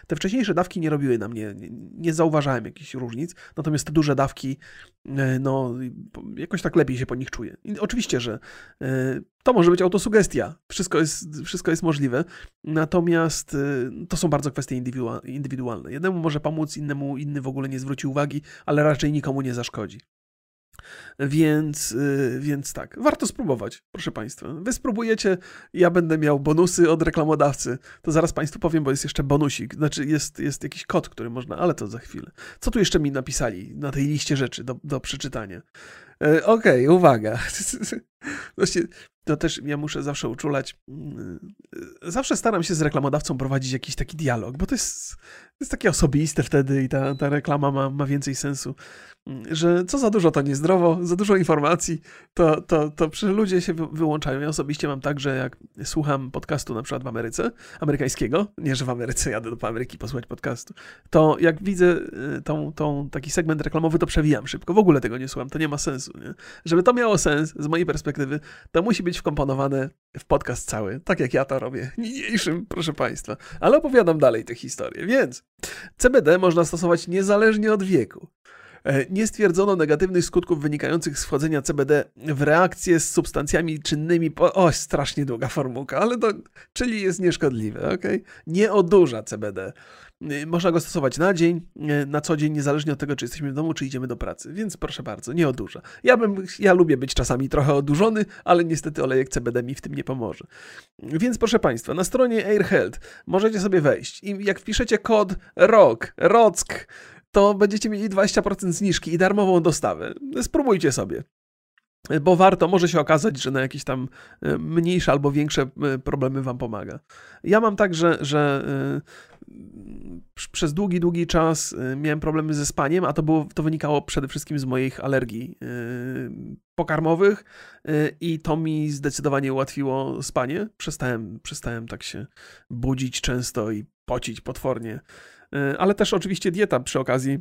te wcześniejsze dawki nie robiły na mnie, nie, nie zauważałem jakichś różnic, natomiast te duże dawki, e, no, jakoś tak lepiej się po nich czuję. I oczywiście, że to może być autosugestia. Wszystko jest, wszystko jest możliwe. Natomiast to są bardzo kwestie indywidualne. Jednemu może pomóc, innemu inny w ogóle nie zwróci uwagi, ale raczej nikomu nie zaszkodzi. Więc, y, więc tak, warto spróbować, proszę Państwa. Wy spróbujecie, ja będę miał bonusy od reklamodawcy. To zaraz Państwu powiem, bo jest jeszcze bonusik. Znaczy, jest, jest jakiś kod, który można, ale to za chwilę. Co tu jeszcze mi napisali na tej liście rzeczy do, do przeczytania? E, okej, okay, uwaga. Właśnie to też ja muszę zawsze uczulać. Mm, zawsze staram się z reklamodawcą prowadzić jakiś taki dialog, bo to jest, to jest takie osobiste wtedy i ta, ta reklama ma, ma więcej sensu. Mm, że co za dużo to niezdrowo, za dużo informacji, to, to, to przy ludzie się wyłączają. Ja osobiście mam tak, że jak słucham podcastu na przykład w Ameryce, amerykańskiego, nie, że w Ameryce jadę do Ameryki posłuchać podcastu, to jak widzę y, tą, tą, taki segment reklamowy, to przewijam szybko. W ogóle tego nie słucham, to nie ma sensu. Nie? Żeby to miało sens, z mojej perspektywy, to musi być wkomponowane w podcast cały, tak jak ja to robię. Niniejszym, proszę Państwa. Ale opowiadam dalej tę historię. Więc CBD można stosować niezależnie od wieku. E, nie stwierdzono negatywnych skutków wynikających z wchodzenia CBD w reakcję z substancjami czynnymi. Po... Strasznie długa formułka, ale to, czyli jest nieszkodliwe, ok? Nie odurza CBD. E, można go stosować na dzień, e, na co dzień, niezależnie od tego, czy jesteśmy w domu, czy idziemy do pracy. Więc proszę bardzo, nie odurza. Ja, bym, ja lubię być czasami trochę odurzony, ale niestety olejek CBD mi w tym nie pomoże. Więc proszę Państwa, na stronie AirHealth możecie sobie wejść i jak wpiszecie kod ROK, ROCK, to będziecie mieli 20% zniżki i darmową dostawę. Spróbujcie sobie. Bo warto, może się okazać, że na jakieś tam e, mniejsze albo większe e, problemy Wam pomaga. Ja mam tak, że, że e, przez długi, długi czas miałem problemy ze spaniem, a to, było, to wynikało przede wszystkim z moich alergii pokarmowych i to mi zdecydowanie ułatwiło spanie. Przestałem, przestałem tak się budzić często i pocić potwornie ale też oczywiście dieta przy okazji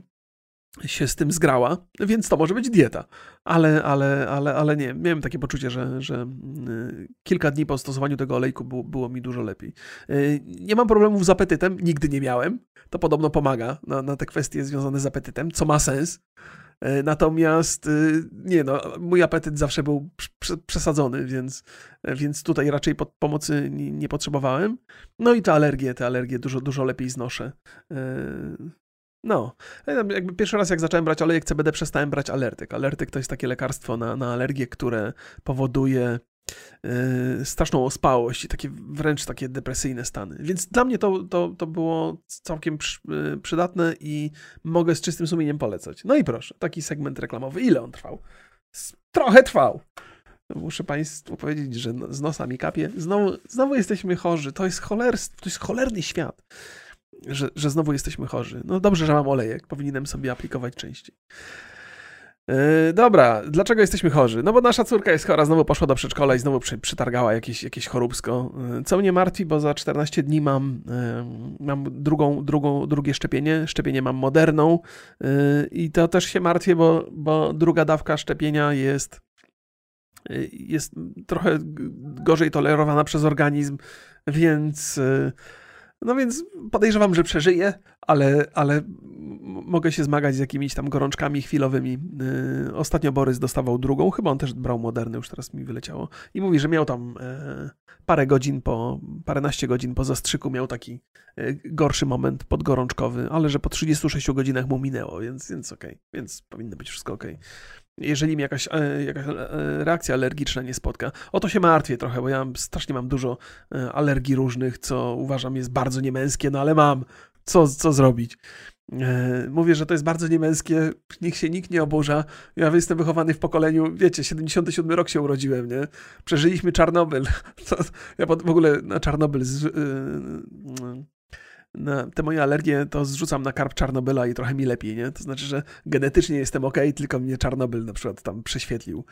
się z tym zgrała, więc to może być dieta. Ale, ale, ale, ale nie, miałem takie poczucie, że, że mm, kilka dni po stosowaniu tego olejku było, było mi dużo lepiej. E, nie mam problemów z apetytem, nigdy nie miałem. To podobno pomaga na, na te kwestie związane z apetytem, co ma sens. E, natomiast y, nie no, mój apetyt zawsze był przesadzony, więc, więc tutaj raczej pomocy nie, potrzebowałem. No i te alergie, te alergie dużo, dużo lepiej znoszę. E, no, jakby pierwszy raz jak zacząłem brać olejek CBD przestałem brać alertyk. Alertyk to jest takie lekarstwo na, na alergię, które powoduje straszną ospałość i takie wręcz takie depresyjne stany. Więc dla mnie to, to, to było całkiem yy, przydatne i mogę z czystym sumieniem polecać. No i proszę, taki segment reklamowy. Ile on trwał? Trochę trwał. Muszę Państwu powiedzieć, że no, z nosami kapie. Znowu, znowu jesteśmy chorzy. To jest, cholerstwo, to jest cholerny świat, że, że znowu jesteśmy chorzy. No dobrze, że mam olejek. Powinienem sobie aplikować częściej. Yy, dobra, dlaczego jesteśmy chorzy? No bo nasza córka jest chora, znowu poszła do przedszkola i znowu przy, przytargała jakieś, jakieś choróbsko. Yy, co mnie martwi, bo za 14 dni mam, yy, mam drugą, drugą, drugie szczepienie. Szczepienie mam moderną yy, i to też się martwię, bo, bo druga dawka szczepienia jest jest trochę gorzej tolerowana przez organizm, więc no więc podejrzewam, że przeżyję, ale, ale mogę się zmagać z jakimiś tam gorączkami chwilowymi. Yy, ostatnio Borys dostawał drugą, chyba on też brał moderny, już teraz mi wyleciało. I mówi, że miał tam yy, parę godzin po, paręnaście godzin po zastrzyku, miał taki yy, gorszy moment podgorączkowy, ale że po 36 godzinach mu minęło, więc, więc okej, okay. więc powinno być wszystko okej. Okay jeżeli mi jakaś, e, jakaś e, reakcja alergiczna nie spotka. O to się martwię trochę, bo ja strasznie mam dużo e, alergii różnych, co uważam jest bardzo niemęskie, no ale mam. Co, co zrobić? Mówię, że to jest bardzo niemęskie, niech się nikt nie oburza. Ja jestem wychowany w pokoleniu, wiecie, 77 rok się urodziłem, nie? Przeżyliśmy Czarnobyl. ja w ogóle na Czarnobyl z, te moje alergie to zrzucam na karp Czarnobyla i trochę mi lepiej, nie? To znaczy, że genetycznie jestem ok, tylko mnie Czarnobyl na przykład tam prześwietlił.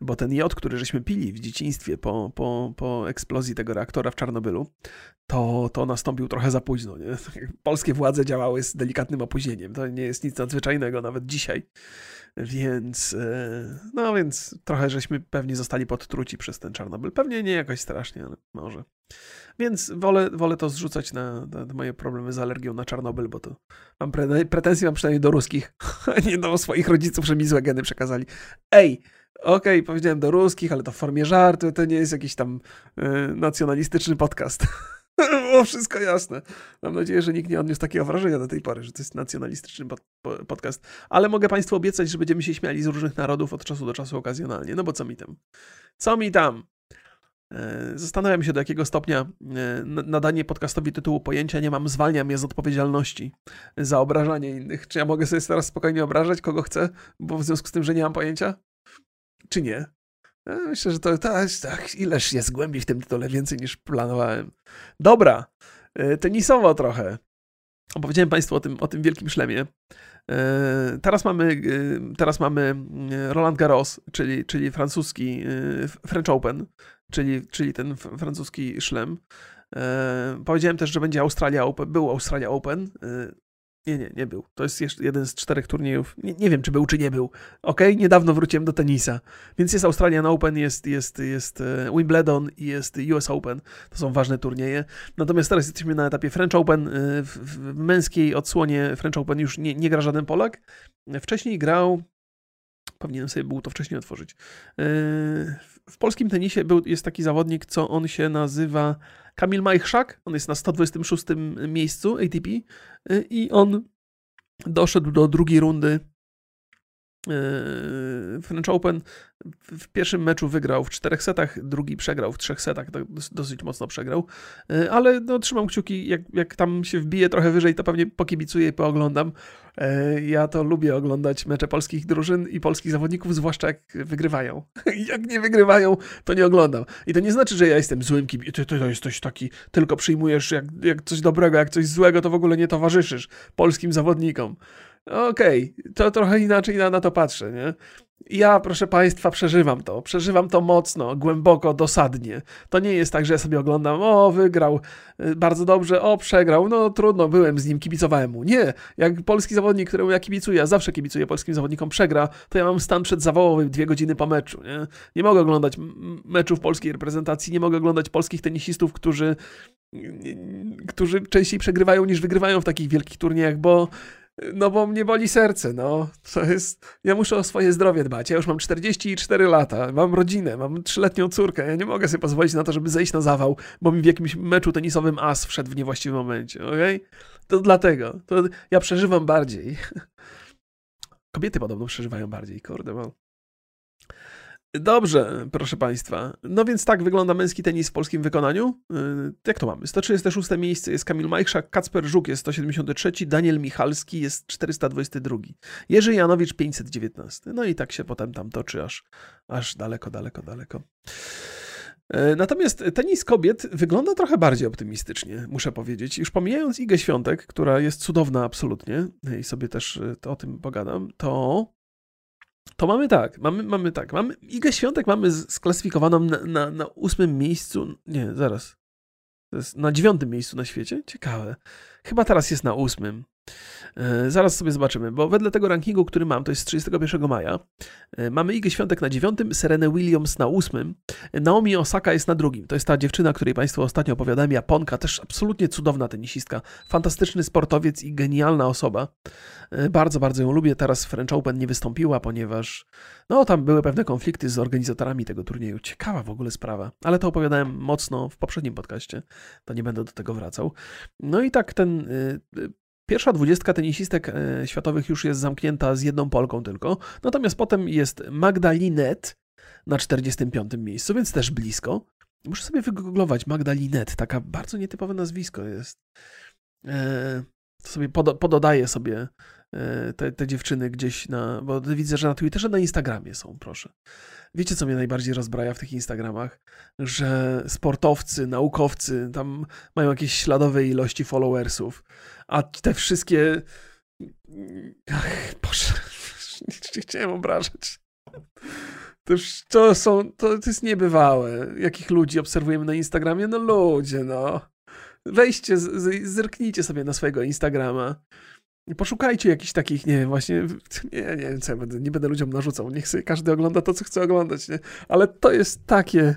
Bo ten jod, który żeśmy pili w dzieciństwie po, po, po eksplozji tego reaktora w Czarnobylu, to, to nastąpił trochę za późno, nie? Polskie władze działały z delikatnym opóźnieniem. To nie jest nic nadzwyczajnego nawet dzisiaj. Więc, e, no więc trochę żeśmy pewnie zostali podtruci przez ten Czarnobyl. Pewnie nie jakoś strasznie, ale może. Więc wolę, wolę to zrzucać na, na, moje problemy z alergią na Czarnobyl, bo to mam pre, pretensje mam przynajmniej do ruskich, a nie do swoich rodziców, że mi złe geny przekazali. Ej, okej, okay, powiedziałem do ruskich, ale to w formie żartu, to nie jest jakiś tam y, nacjonalistyczny podcast. Było wszystko jasne. Mam nadzieję, że nikt nie odniósł takiego wrażenia do tej pory, że to jest nacjonalistyczny pod, podcast. Ale mogę Państwu obiecać, że będziemy się śmiali z różnych narodów od czasu do czasu okazjonalnie. No bo co mi tam? Co mi tam? E, zastanawiam się, do jakiego stopnia e, nadanie podcastowi tytułu pojęcia nie mam, zwalnia mnie z odpowiedzialności za obrażanie innych. Czy ja mogę sobie teraz spokojnie obrażać, kogo chcę, bo w związku z tym, że nie mam pojęcia? Czy nie? E, myślę, że to tak, ileż jest głębi w tym tytule, więcej niż planowałem. Dobra, tenisowo trochę. Opowiedziałem Państwu o tym, o tym wielkim szlemie. Teraz mamy, teraz mamy Roland Garros, czyli, czyli francuski French Open, czyli, czyli ten francuski szlem. E, powiedziałem też, że będzie Australia Open. Był Australia Open. E, nie, nie, nie był. To jest jeszcze jeden z czterech turniejów. Nie, nie wiem, czy był, czy nie był. Ok, niedawno wróciłem do tenisa. Więc jest Australian Open, jest, jest, jest e, Wimbledon i jest US Open. To są ważne turnieje. Natomiast teraz jesteśmy na etapie French Open. W, w męskiej odsłonie French Open już nie, nie gra żaden Polak. Wcześniej grał Powinienem sobie był to wcześniej otworzyć. W polskim tenisie był, jest taki zawodnik, co on się nazywa Kamil Majchrzak. On jest na 126 miejscu ATP y, i on doszedł do drugiej rundy French Open w pierwszym meczu wygrał w czterech setach, drugi przegrał w trzech setach, dosyć mocno przegrał, yy, ale no, trzymam kciuki, jak, jak tam się wbije trochę wyżej, to pewnie pokibicuję i pooglądam. Yy, ja to lubię oglądać mecze polskich drużyn i polskich zawodników, zwłaszcza jak wygrywają. jak nie wygrywają, to nie oglądam. I to nie znaczy, że ja jestem złym kibicem, ty, ty jesteś taki, tylko przyjmujesz jak, jak coś dobrego, jak coś złego, to w ogóle nie towarzyszysz polskim zawodnikom. Okej, okay, to trochę inaczej na, na to patrzę, nie? Ja, proszę Państwa, przeżywam to. Przeżywam to mocno, głęboko, dosadnie. To nie jest tak, że ja sobie oglądam, o, wygrał y, bardzo dobrze, o, przegrał, no trudno, byłem z nim, kibicowałem mu. Nie, jak polski zawodnik, któremu ja kibicuję, ja zawsze kibicuję polskim zawodnikom, przegra, to ja mam stan przedzawołowy dwie godziny po meczu. Nie, nie mogę oglądać meczów polskiej reprezentacji, nie mogę oglądać polskich tenisistów, którzy, którzy częściej przegrywają niż wygrywają w takich wielkich turniejach, bo no bo mnie boli serce, no. To jest... Ja muszę o swoje zdrowie dbać. Ja już mam 44 lata, mam rodzinę, mam trzyletnią córkę. Ja nie mogę sobie pozwolić na to, żeby zejść na zawał, bo mi w jakimś meczu tenisowym as wszedł w niewłaściwym momencie, okej? Okay? To dlatego. To ja przeżywam bardziej. Kobiety podobno przeżywają bardziej, kurde, bo Dobrze, proszę Państwa. No więc tak wygląda męski tenis w polskim wykonaniu. Y, jak to mamy? 136 miejsce jest Kamil Majchrzak, Kacper Żuk jest 173, Daniel Michalski jest 422, Jerzy Janowicz 519. No i tak się potem tam toczy aż, aż daleko, daleko, daleko. Y, natomiast tenis kobiet wygląda trochę bardziej optymistycznie, muszę powiedzieć. Już pomijając Igę Świątek, która jest cudowna absolutnie i sobie też y, o tym pogadam, to to mamy tak, mamy, mamy tak, mamy Igę Świątek mamy sklasyfikowaną na, na, na ósmym miejscu, nie, zaraz, to jest na dziewiątym miejscu na świecie, ciekawe. Chyba teraz jest na ósmym. E, zaraz sobie zobaczymy, bo wedle tego rankingu, który mam, to jest z 31 maja, e, mamy Igę Świątek na dziewiątym, Serenę Williams na ósmym, Naomi Osaka jest na drugim. To jest ta dziewczyna, której Państwu ostatnio opowiadałem, Japonka, też absolutnie cudowna tenisistka, fantastyczny sportowiec i genialna osoba. E, bardzo, bardzo ją lubię. Teraz French Open nie wystąpiła, ponieważ no tam były pewne konflikty z organizatorami tego turnieju. Ciekawa w ogóle sprawa, ale to opowiadałem mocno w poprzednim podcaście, to nie będę do tego wracał. No i tak ten Pierwsza dwudziestka tenisistek e, światowych już jest zamknięta z jedną Polką tylko, natomiast potem jest Magdalinet na 45. miejscu, więc też blisko. Muszę sobie wygooglować Magdalinet, taka bardzo nietypowe nazwisko jest. E, to sobie pododaję sobie te, te dziewczyny gdzieś na, bo widzę, że na Twitterze, na Instagramie są, proszę. Wiecie, co mnie najbardziej rozbraja w tych Instagramach? Że sportowcy, naukowcy tam mają jakieś śladowe ilości followersów, a te wszystkie... Ach, Boże, nie chciałem obrażać. To, to są, to, to jest niebywałe. Jakich ludzi obserwujemy na Instagramie? No ludzie, no. Weźcie, z, zerknijcie sobie na swojego Instagrama. Poszukajcie jakichś takich, nie wiem, właśnie, nie, nie co ja będę, nie będę ludziom narzucał, niech sobie każdy ogląda to, co chce oglądać, nie? Ale to jest takie,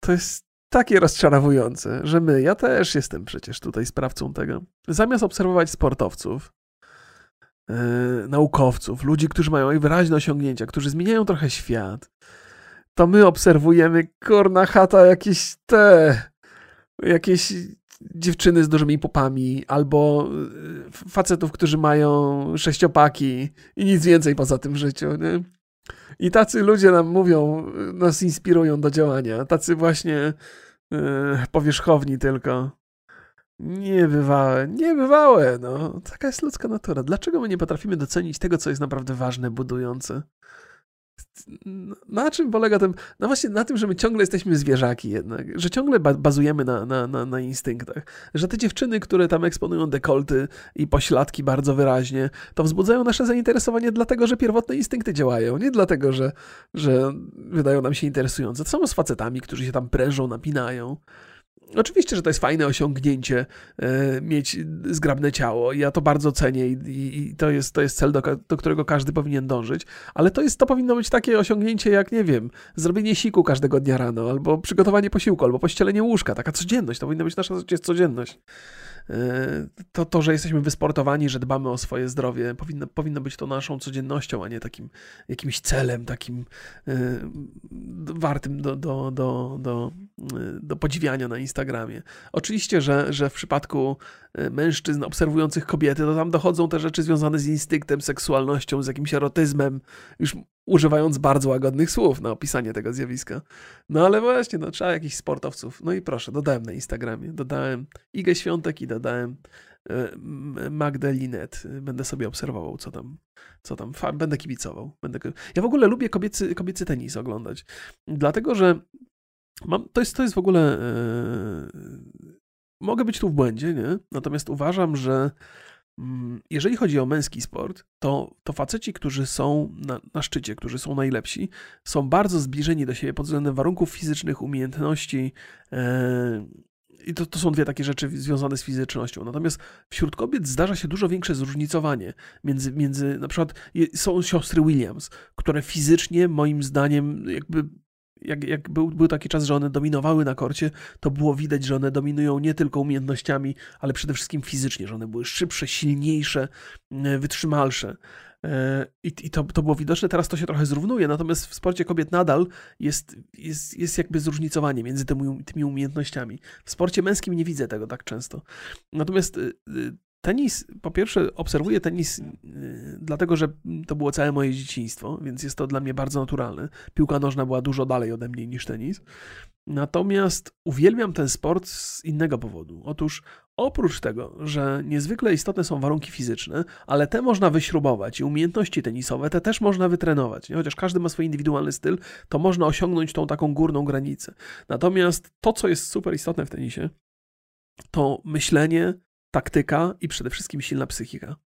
to jest takie rozczarowujące, że my, ja też jestem przecież tutaj sprawcą tego. Zamiast obserwować sportowców, yy, naukowców, ludzi, którzy mają wyraźne osiągnięcia, którzy zmieniają trochę świat, to my obserwujemy, kurna chata, jakieś te, jakieś dziewczyny z dużymi popami, albo y, facetów, którzy mają sześciopaki i nic więcej poza tym w życiu. Nie? I tacy ludzie nam mówią, nas inspirują do działania. Tacy właśnie yy, powierzchowni tylko. Niebywałe, niebywałe, no. Taka jest ludzka natura. Dlaczego my nie potrafimy docenić tego, co jest naprawdę ważne, budujące? Na czym polega ten. No właśnie na tym, że my ciągle jesteśmy zwierzaki jednak, że ciągle bazujemy na, na, na, na, instynktach. Że te dziewczyny, które tam eksponują dekolty i pośladki bardzo wyraźnie, to wzbudzają nasze zainteresowanie dlatego, że pierwotne instynkty działają, nie dlatego, że, że wydają nam się interesujące. To samo z facetami, którzy się tam prężą, napinają. Oczywiście, że to jest fajne osiągnięcie, e, mieć zgrabne ciało. Ja to bardzo cenię i, i, to, jest, to jest cel, do, do, którego każdy powinien dążyć, ale to, jest, to powinno być takie osiągnięcie jak, nie wiem, zrobienie siku każdego dnia rano, albo przygotowanie posiłku, albo pościelenie łóżka. Taka codzienność, to powinna być nasza codzienność. E, to, to, że jesteśmy wysportowani, że dbamy o swoje zdrowie, powinno, powinno być to naszą codziennością, a nie takim jakimś celem, takim e, wartym do, do, do, do, do podziwiania na Instagramie. Oczywiście, że, że w przypadku mężczyzn obserwujących kobiety, to tam dochodzą te rzeczy związane z instynktem, seksualnością, z jakimś erotyzmem, już używając bardzo łagodnych słów na opisanie tego zjawiska. No ale właśnie, no, trzeba jakichś sportowców. No i proszę, dodałem na Instagramie, dodałem Igę Świątek i dodałem e, Magdę Linet. Będę sobie obserwował, co tam, co tam. Będę kibicował. Będę... Ja w ogóle lubię kobiecy, kobiecy tenis oglądać, dlatego że mam, to, jest, to jest w ogóle... Yy, mogę być tu w błędzie, nie? Natomiast uważam, że Mm, jeżeli chodzi o męski sport, to, to faceci, którzy są na, na, szczycie, którzy są najlepsi, są bardzo zbliżeni do siebie pod względem warunków fizycznych, umiejętności. E, I to, to są dwie takie rzeczy związane z fizycznością. Natomiast wśród kobiet zdarza się dużo większe zróżnicowanie między, między na przykład są siostry Williams, które fizycznie moim zdaniem jakby jak, jak był, był taki czas, że one dominowały na korcie, to było widać, że one dominują nie tylko umiejętnościami, ale przede wszystkim fizycznie, że one były szybsze, silniejsze, e, wytrzymalsze. E, I, i to, to było widoczne, teraz to się trochę zrównuje, natomiast w sporcie kobiet nadal jest, jest, jest jakby zróżnicowanie między tymi, tymi umiejętnościami. W sporcie męskim nie widzę tego tak często. Natomiast e, Tenis, po pierwsze, obserwuję tenis yy, dlatego, że to było całe moje dzieciństwo, więc jest to dla mnie bardzo naturalne. Piłka nożna była dużo dalej ode mnie niż tenis. Natomiast uwielbiam ten sport z innego powodu. Otóż oprócz tego, że niezwykle istotne są warunki fizyczne, ale te można wyśrubować i umiejętności tenisowe te też można wytrenować. Nie? Chociaż każdy ma swój indywidualny styl, to można osiągnąć tą taką górną granicę. Natomiast to, co jest super istotne w tenisie, to myślenie, taktyka i przede wszystkim silna psychika.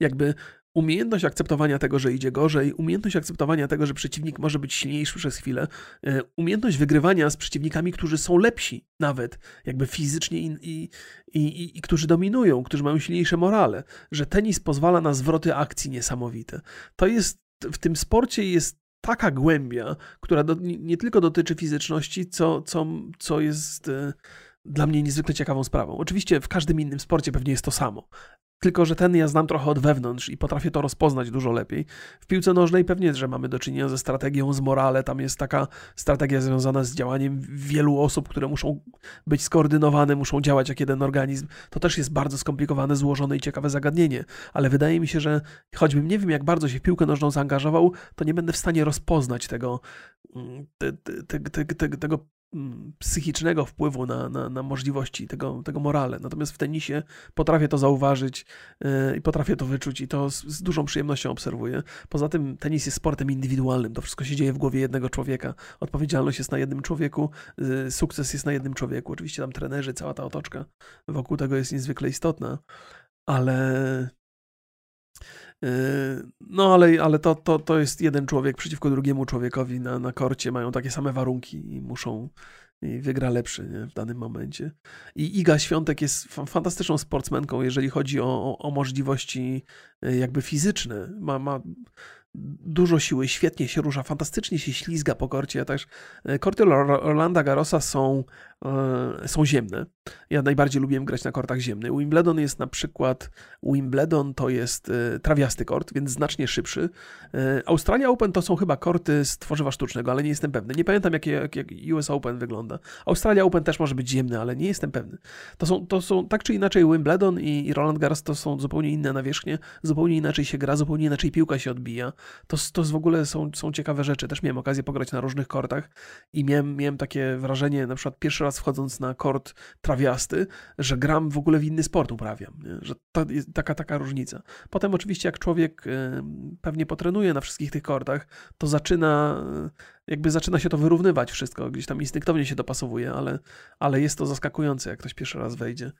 Jakby umiejętność akceptowania tego, że idzie gorzej, umiejętność akceptowania tego, że przeciwnik może być silniejszy przez chwilę, e, umiejętność wygrywania z przeciwnikami, którzy są lepsi nawet, jakby fizycznie i, i, i, i którzy dominują, którzy mają silniejsze morale, że tenis pozwala na zwroty akcji niesamowite. To jest, w tym sporcie jest taka głębia, która do, nie tylko dotyczy fizyczności, co, co, co jest e, dla mnie niezwykle ciekawą sprawą. Oczywiście w każdym innym sporcie pewnie jest to samo, tylko, że ten ja znam trochę od wewnątrz i potrafię to rozpoznać dużo lepiej. W piłce nożnej pewnie, że mamy do czynienia ze strategią, z morale. Tam jest taka strategia związana z działaniem wielu osób, które muszą być skoordynowane, muszą działać jak jeden organizm. To też jest bardzo skomplikowane, złożone i ciekawe zagadnienie. Ale wydaje mi się, że choćbym nie wiem, jak bardzo się w piłkę nożną zaangażował, to nie będę w stanie rozpoznać tego, mm, te, te, te, tego psychicznego wpływu na, na, na możliwości tego, tego morale. Natomiast w tenisie potrafię to zauważyć yy, i potrafię to wyczuć i to z, z, dużą przyjemnością obserwuję. Poza tym tenis jest sportem indywidualnym. To wszystko się dzieje w głowie jednego człowieka. Odpowiedzialność jest na jednym człowieku, yy, sukces jest na jednym człowieku. Oczywiście tam trenerzy, cała ta otoczka wokół tego jest niezwykle istotna, ale no ale, ale to, to, to jest jeden człowiek przeciwko drugiemu człowiekowi na, na korcie, mają takie same warunki i muszą i wygra lepszy nie, w danym momencie. I Iga Świątek jest fantastyczną sportsmenką, jeżeli chodzi o, o, o możliwości yy, jakby fizyczne. Ma, ma dużo siły, świetnie się rusza, fantastycznie się ślizga po korcie. Też e, korty Orlanda Garosa są, są ziemne. Ja najbardziej lubiłem grać na kortach ziemnych. Wimbledon jest na przykład, Wimbledon to jest e, trawiasty kort, więc znacznie szybszy. Australia Open to są chyba korty z tworzywa sztucznego, ale nie jestem pewny. Nie pamiętam jak, jak, jak US Open wygląda. Australia Open też może być ziemny, ale nie jestem pewny. To są, to są tak czy inaczej Wimbledon i, i Roland Garros to są zupełnie inne nawierzchnie, zupełnie inaczej się gra, zupełnie inaczej piłka się odbija to, to w ogóle są, są ciekawe rzeczy. Też miałem okazję pograć na różnych kortach i miałem, miałem takie wrażenie, na przykład pierwszy raz wchodząc na kort trawiasty, że gram w ogóle w inny sport uprawiam, nie? że to jest taka, taka różnica. Potem oczywiście jak człowiek pewnie potrenuje na wszystkich tych kortach, to zaczyna jakby zaczyna się to wyrównywać wszystko, gdzieś tam instynktownie się dopasowuje, ale, ale jest to zaskakujące, jak ktoś pierwszy raz wejdzie.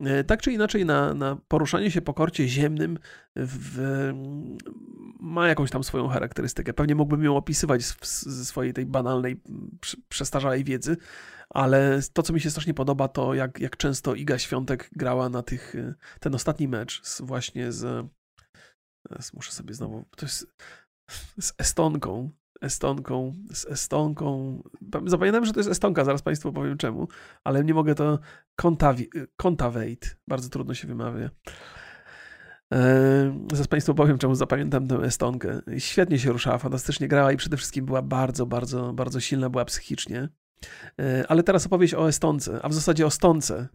E, tak czy inaczej, na, na poruszanie się po korcie ziemnym w, ma jakąś tam swoją charakterystykę. Pewnie mógłbym ją opisywać ze swojej tej banalnej, przestarzałej wiedzy, ale to, co mi się strasznie podoba, to jak, jak często Iga Świątek grała na tych, ten ostatni mecz z, właśnie z, muszę sobie znowu, to jest z Estonką, Estonką, z Estonką. Zapamiętałem, że to jest Estonka, zaraz Państwu powiem czemu, ale nie mogę to. Contavate. Bardzo trudno się wymawia. Eee, zaraz Państwu powiem, czemu zapamiętam tę Estonkę. Świetnie się ruszała, fantastycznie grała i przede wszystkim była bardzo, bardzo, bardzo silna, była psychicznie. Eee, ale teraz opowieść o Estonce, a w zasadzie o Stonce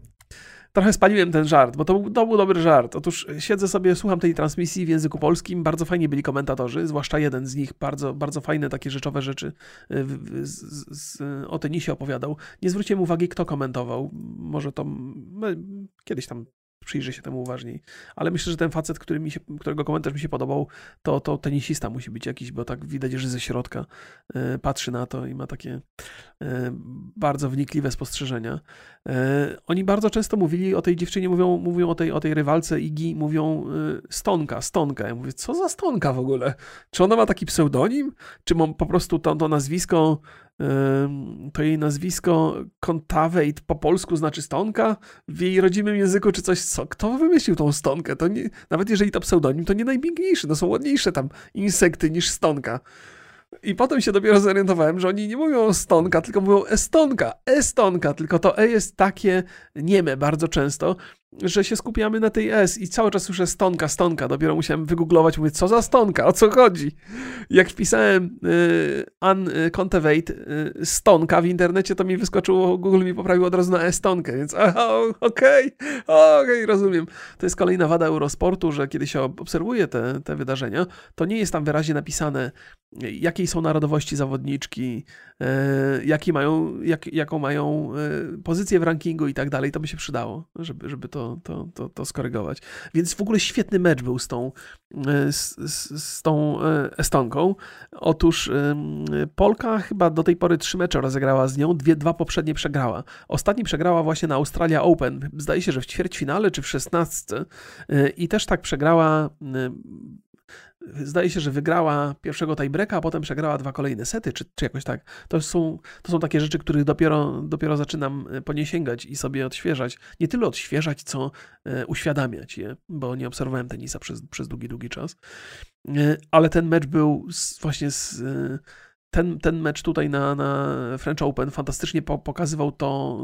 trochę spaliłem ten żart, bo to był, to był dobry żart. Otóż siedzę sobie, słucham tej transmisji w języku polskim, bardzo fajnie byli komentatorzy, zwłaszcza jeden z nich, bardzo, bardzo fajne takie rzeczowe rzeczy z, z, z, o tenisie opowiadał. Nie zwróciłem uwagi, kto komentował. Może to kiedyś tam przyjrzę się temu uważniej. Ale myślę, że ten facet, który mi się, którego komentarz mi się podobał, to, to tenisista musi być jakiś, bo tak widać, że ze środka y, patrzy na to i ma takie y, bardzo wnikliwe spostrzeżenia. Y, oni bardzo często mówili o tej dziewczynie, mówią, mówią o, tej, o tej rywalce Igi, mówią Stonka, Stonka. Ja mówię, co za Stonka w ogóle? Czy ona ma taki pseudonim? Czy mam po prostu to, to nazwisko to jej nazwisko Contavate po polsku znaczy stonka w jej rodzimym języku czy coś, co? Kto wymyślił tą stonkę? To nie, nawet jeżeli to pseudonim, to nie najpiękniejszy, to są ładniejsze tam insekty niż stonka. I potem się dopiero zorientowałem, że oni nie mówią stonka, tylko mówią estonka, estonka, tylko to e jest takie nieme bardzo często, że się skupiamy na tej S i cały czas słyszę stonka, stonka. Dopiero musiałem wygooglować, mówię, co za stonka, o co chodzi? Jak wpisałem y, y, y, stonka w internecie, to mi wyskoczyło, Google mi poprawił od razu na estonkę, więc okej, okej, okay, rozumiem. To jest kolejna wada Eurosportu, że kiedy się obserwuje te, te wydarzenia, to nie jest tam wyraźnie napisane, jakiej są narodowości zawodniczki, jaki mają, jak, jaką mają e, pozycję w rankingu i tak dalej. To by się przydało, żeby, żeby to, to, to, to skorygować. Więc w ogóle świetny mecz był z tą, e, z, z, z tą Estonką. Otóż Polka chyba do tej pory trzy mecze rozegrała z nią, dwie, dwa poprzednie przegrała. Ostatni przegrała właśnie na Australia Open. Zdaje się, że w ćwierćfinale czy w szesnastce i też tak przegrała zdaje się, że wygrała pierwszego tiebreaka, a potem przegrała dwa kolejne sety, czy, czy jakoś tak. To są, to są takie rzeczy, których dopiero, dopiero zaczynam po nie sięgać i sobie odświeżać. Nie tyle odświeżać, co uświadamiać je, bo nie obserwowałem tenisa przez, przez długi, długi czas. Ale ten mecz był właśnie z ten, ten mecz tutaj na, na French Open fantastycznie po, pokazywał to,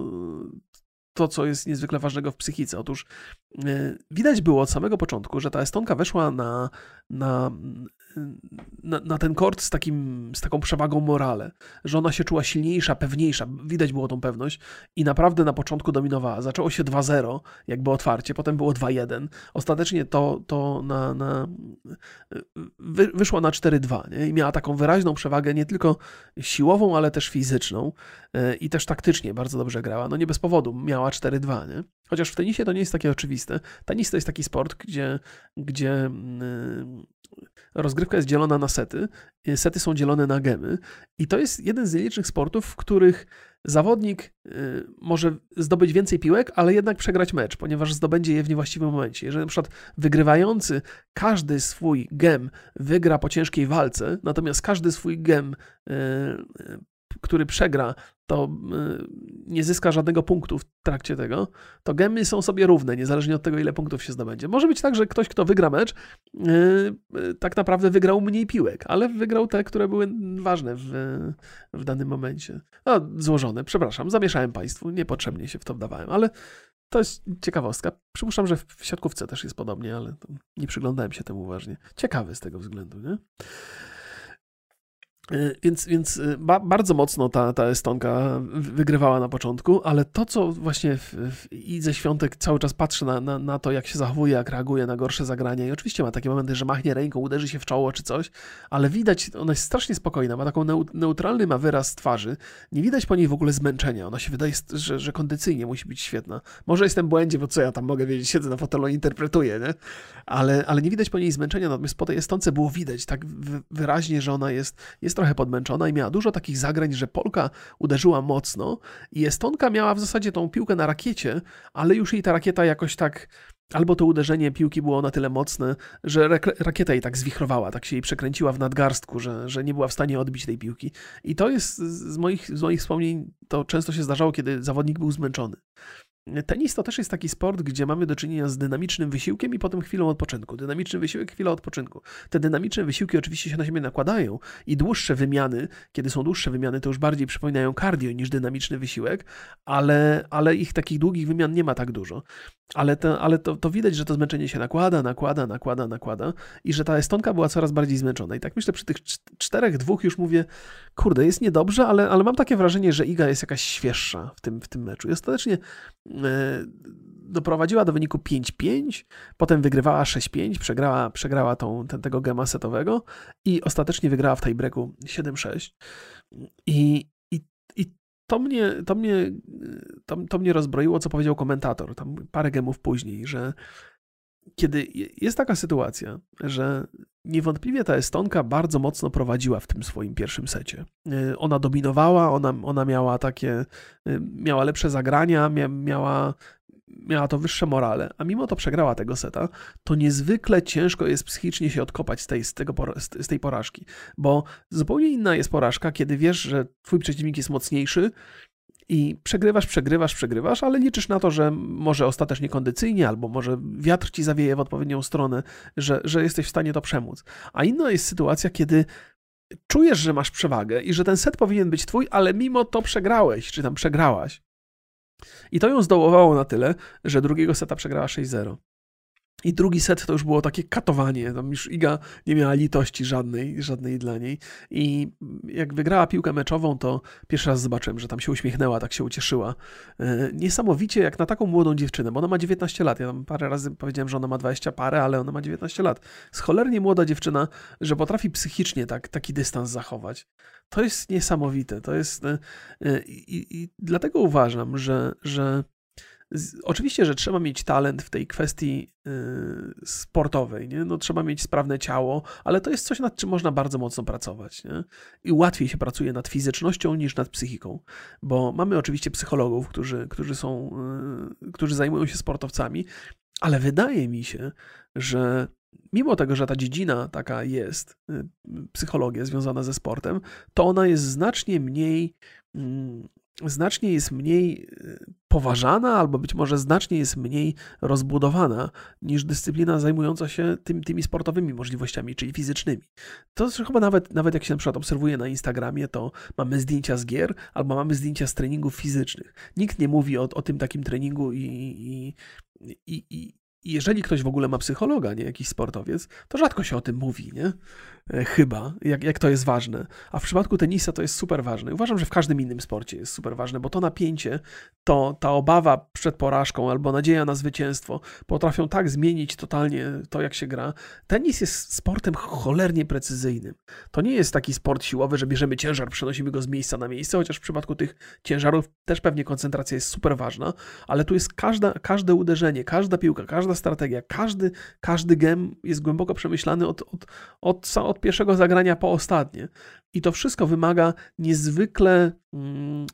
to, co jest niezwykle ważnego w psychice. Otóż widać było od samego początku, że ta Estonka weszła na, na na, na, ten kort z, takim, z taką przewagą morale, że ona się czuła silniejsza, pewniejsza, widać było tą pewność i naprawdę na początku dominowała. Zaczęło się 2-0, jakby otwarcie, potem było 2-1. Ostatecznie to, to na, na, wy, wyszło na 4-2 i miała taką wyraźną przewagę nie tylko siłową, ale też fizyczną e, i też taktycznie bardzo dobrze grała. No nie bez powodu, miała 4-2, nie? Chociaż w tenisie to nie jest takie oczywiste. Tenis to jest taki sport, gdzie, gdzie mm, rozgrywka jest dzielona na sety, sety są dzielone na gemy i to jest jeden z nielicznych sportów, w których zawodnik y, może zdobyć więcej piłek, ale jednak przegrać mecz, ponieważ zdobędzie je w niewłaściwym momencie. Jeżeli na przykład wygrywający każdy swój gem wygra po ciężkiej walce, natomiast każdy swój gem y, który przegra, to y, nie zyska żadnego punktu w trakcie tego, to gemy są sobie równe, niezależnie od tego, ile punktów się zdobędzie. Może być tak, że ktoś, kto wygra mecz, yy, yy, tak naprawdę wygrał mniej piłek, ale wygrał te, które były ważne w, w danym momencie. No, złożone, przepraszam, zamieszałem Państwu, niepotrzebnie się w to wdawałem, ale to jest ciekawostka. Przypuszczam, że w siatkówce też jest podobnie, ale nie przyglądałem się temu uważnie. Ciekawy z tego względu, nie? E, więc, więc e, ba, bardzo mocno ta, ta Estonka wygrywała na początku, ale to, co właśnie w, w Idze Świątek cały czas patrzy na, na, na, to, jak się zachowuje, jak reaguje na gorsze zagrania i oczywiście ma takie momenty, że machnie ręką, uderzy się w czoło czy coś, ale widać, ona jest strasznie spokojna, ma taką neutralny ma wyraz twarzy, nie widać po niej w ogóle zmęczenia, ona się wydaje, że, że kondycyjnie musi być świetna. Może jestem w błędzie, bo co ja tam mogę wiedzieć, siedzę na fotelu i interpretuję, nie? Ale, ale nie widać po niej zmęczenia, natomiast po tej Estonce było widać tak wyraźnie, że ona jest, jest jest trochę podmęczona i miała dużo takich zagrań, że Polka uderzyła mocno i Estonka miała w zasadzie tą piłkę na rakiecie, ale już jej ta rakieta jakoś tak Albo to uderzenie piłki było na tyle mocne, że rakieta jej tak zwichrowała, tak się jej przekręciła w nadgarstku, że, że nie była w stanie odbić tej piłki. I to jest z moich, z moich wspomnień, to często się zdarzało, kiedy zawodnik był zmęczony. Tenis to też jest taki sport, gdzie mamy do czynienia z dynamicznym wysiłkiem i potem chwilą odpoczynku. Dynamiczny wysiłek, chwila odpoczynku. Te dynamiczne wysiłki oczywiście się na siebie nakładają i dłuższe wymiany, kiedy są dłuższe wymiany, to już bardziej przypominają cardio niż dynamiczny wysiłek, ale, ale ich takich długich wymian nie ma tak dużo. Ale, to, ale to, to widać, że to zmęczenie się nakłada, nakłada, nakłada, nakłada i że ta Estonka była coraz bardziej zmęczona. I tak myślę, przy tych czterech, dwóch już mówię, kurde, jest niedobrze, ale, ale mam takie wrażenie, że Iga jest jakaś świeższa w tym, w tym meczu. I ostatecznie E, doprowadziła do wyniku 5-5, potem wygrywała 6-5, przegrała, przegrała tą, ten, tego gema setowego i ostatecznie wygrała w tiebreaku 7-6. I, to mnie, to, mnie, to, to mnie rozbroiło, co powiedział komentator tam parę gemów później, że kiedy jest taka sytuacja, że niewątpliwie ta Estonka bardzo mocno prowadziła w tym swoim pierwszym secie. E, ona dominowała, ona, ona miała takie, e, miała lepsze zagrania, miała, miała to wyższe morale, a mimo to przegrała tego seta, to niezwykle ciężko jest psychicznie się odkopać z tej, z, tego, z tej porażki, bo zupełnie inna jest porażka, kiedy wiesz, że twój przeciwnik jest mocniejszy, i przegrywasz, przegrywasz, przegrywasz, ale liczysz na to, że może ostatecznie kondycyjnie, albo może wiatr ci zawieje w odpowiednią stronę, że, że jesteś w stanie to przemóc. A inna jest sytuacja, kiedy czujesz, że masz przewagę i że ten set powinien być twój, ale mimo to przegrałeś, czy tam przegrałaś. I to ją zdołowało na tyle, że drugiego seta przegrała 6-0. I drugi set to już było takie katowanie. Tam już Iga nie miała litości żadnej, żadnej dla niej. I jak wygrała piłkę meczową, to pierwszy raz zobaczyłem, że tam się uśmiechnęła, tak się ucieszyła. E, niesamowicie jak na taką młodą dziewczynę, bo ona ma 19 lat. Ja tam parę razy powiedziałem, że ona ma 20 parę, ale ona ma 19 lat. Scholernie młoda dziewczyna, że potrafi psychicznie tak, taki dystans zachować. To jest niesamowite. To jest. E, e, I, i dlatego uważam, że, że Oczywiście, że trzeba mieć talent w tej kwestii yy, sportowej, nie? No, trzeba mieć sprawne ciało, ale to jest coś, nad czym można bardzo mocno pracować. Nie? I łatwiej się pracuje nad fizycznością niż nad psychiką, bo mamy oczywiście psychologów, którzy, którzy, są, yy, którzy zajmują się sportowcami, ale wydaje mi się, że mimo tego, że ta dziedzina taka jest, y, psychologia związana ze sportem, to ona jest znacznie mniej mm, znacznie jest mniej y, poważana, albo być może znacznie jest mniej rozbudowana niż dyscyplina zajmująca się tym, tymi sportowymi możliwościami, czyli fizycznymi. To chyba nawet, nawet jak się na przykład obserwuje na Instagramie, to mamy zdjęcia z gier albo mamy zdjęcia z treningów fizycznych. Nikt nie mówi o, o tym takim treningu i, i, i, i jeżeli ktoś w ogóle ma psychologa, nie jakiś sportowiec, to rzadko się o tym mówi, nie? E, chyba, jak, jak to jest ważne. A w przypadku tenisa to jest super ważne. Uważam, że w każdym innym sporcie jest super ważne, bo to napięcie, to ta obawa przed porażką albo nadzieja na zwycięstwo potrafią tak zmienić totalnie to, jak się gra. Tenis jest sportem cholernie precyzyjnym. To nie jest taki sport siłowy, że bierzemy ciężar, przenosimy go z miejsca na miejsce, chociaż w przypadku tych ciężarów też pewnie koncentracja jest super ważna, ale tu jest każda, każde uderzenie, każda piłka, każda strategia, każdy, każdy gem jest głęboko przemyślany od, od, od, od od pierwszego zagrania po ostatnie. I to wszystko wymaga niezwykle, mm,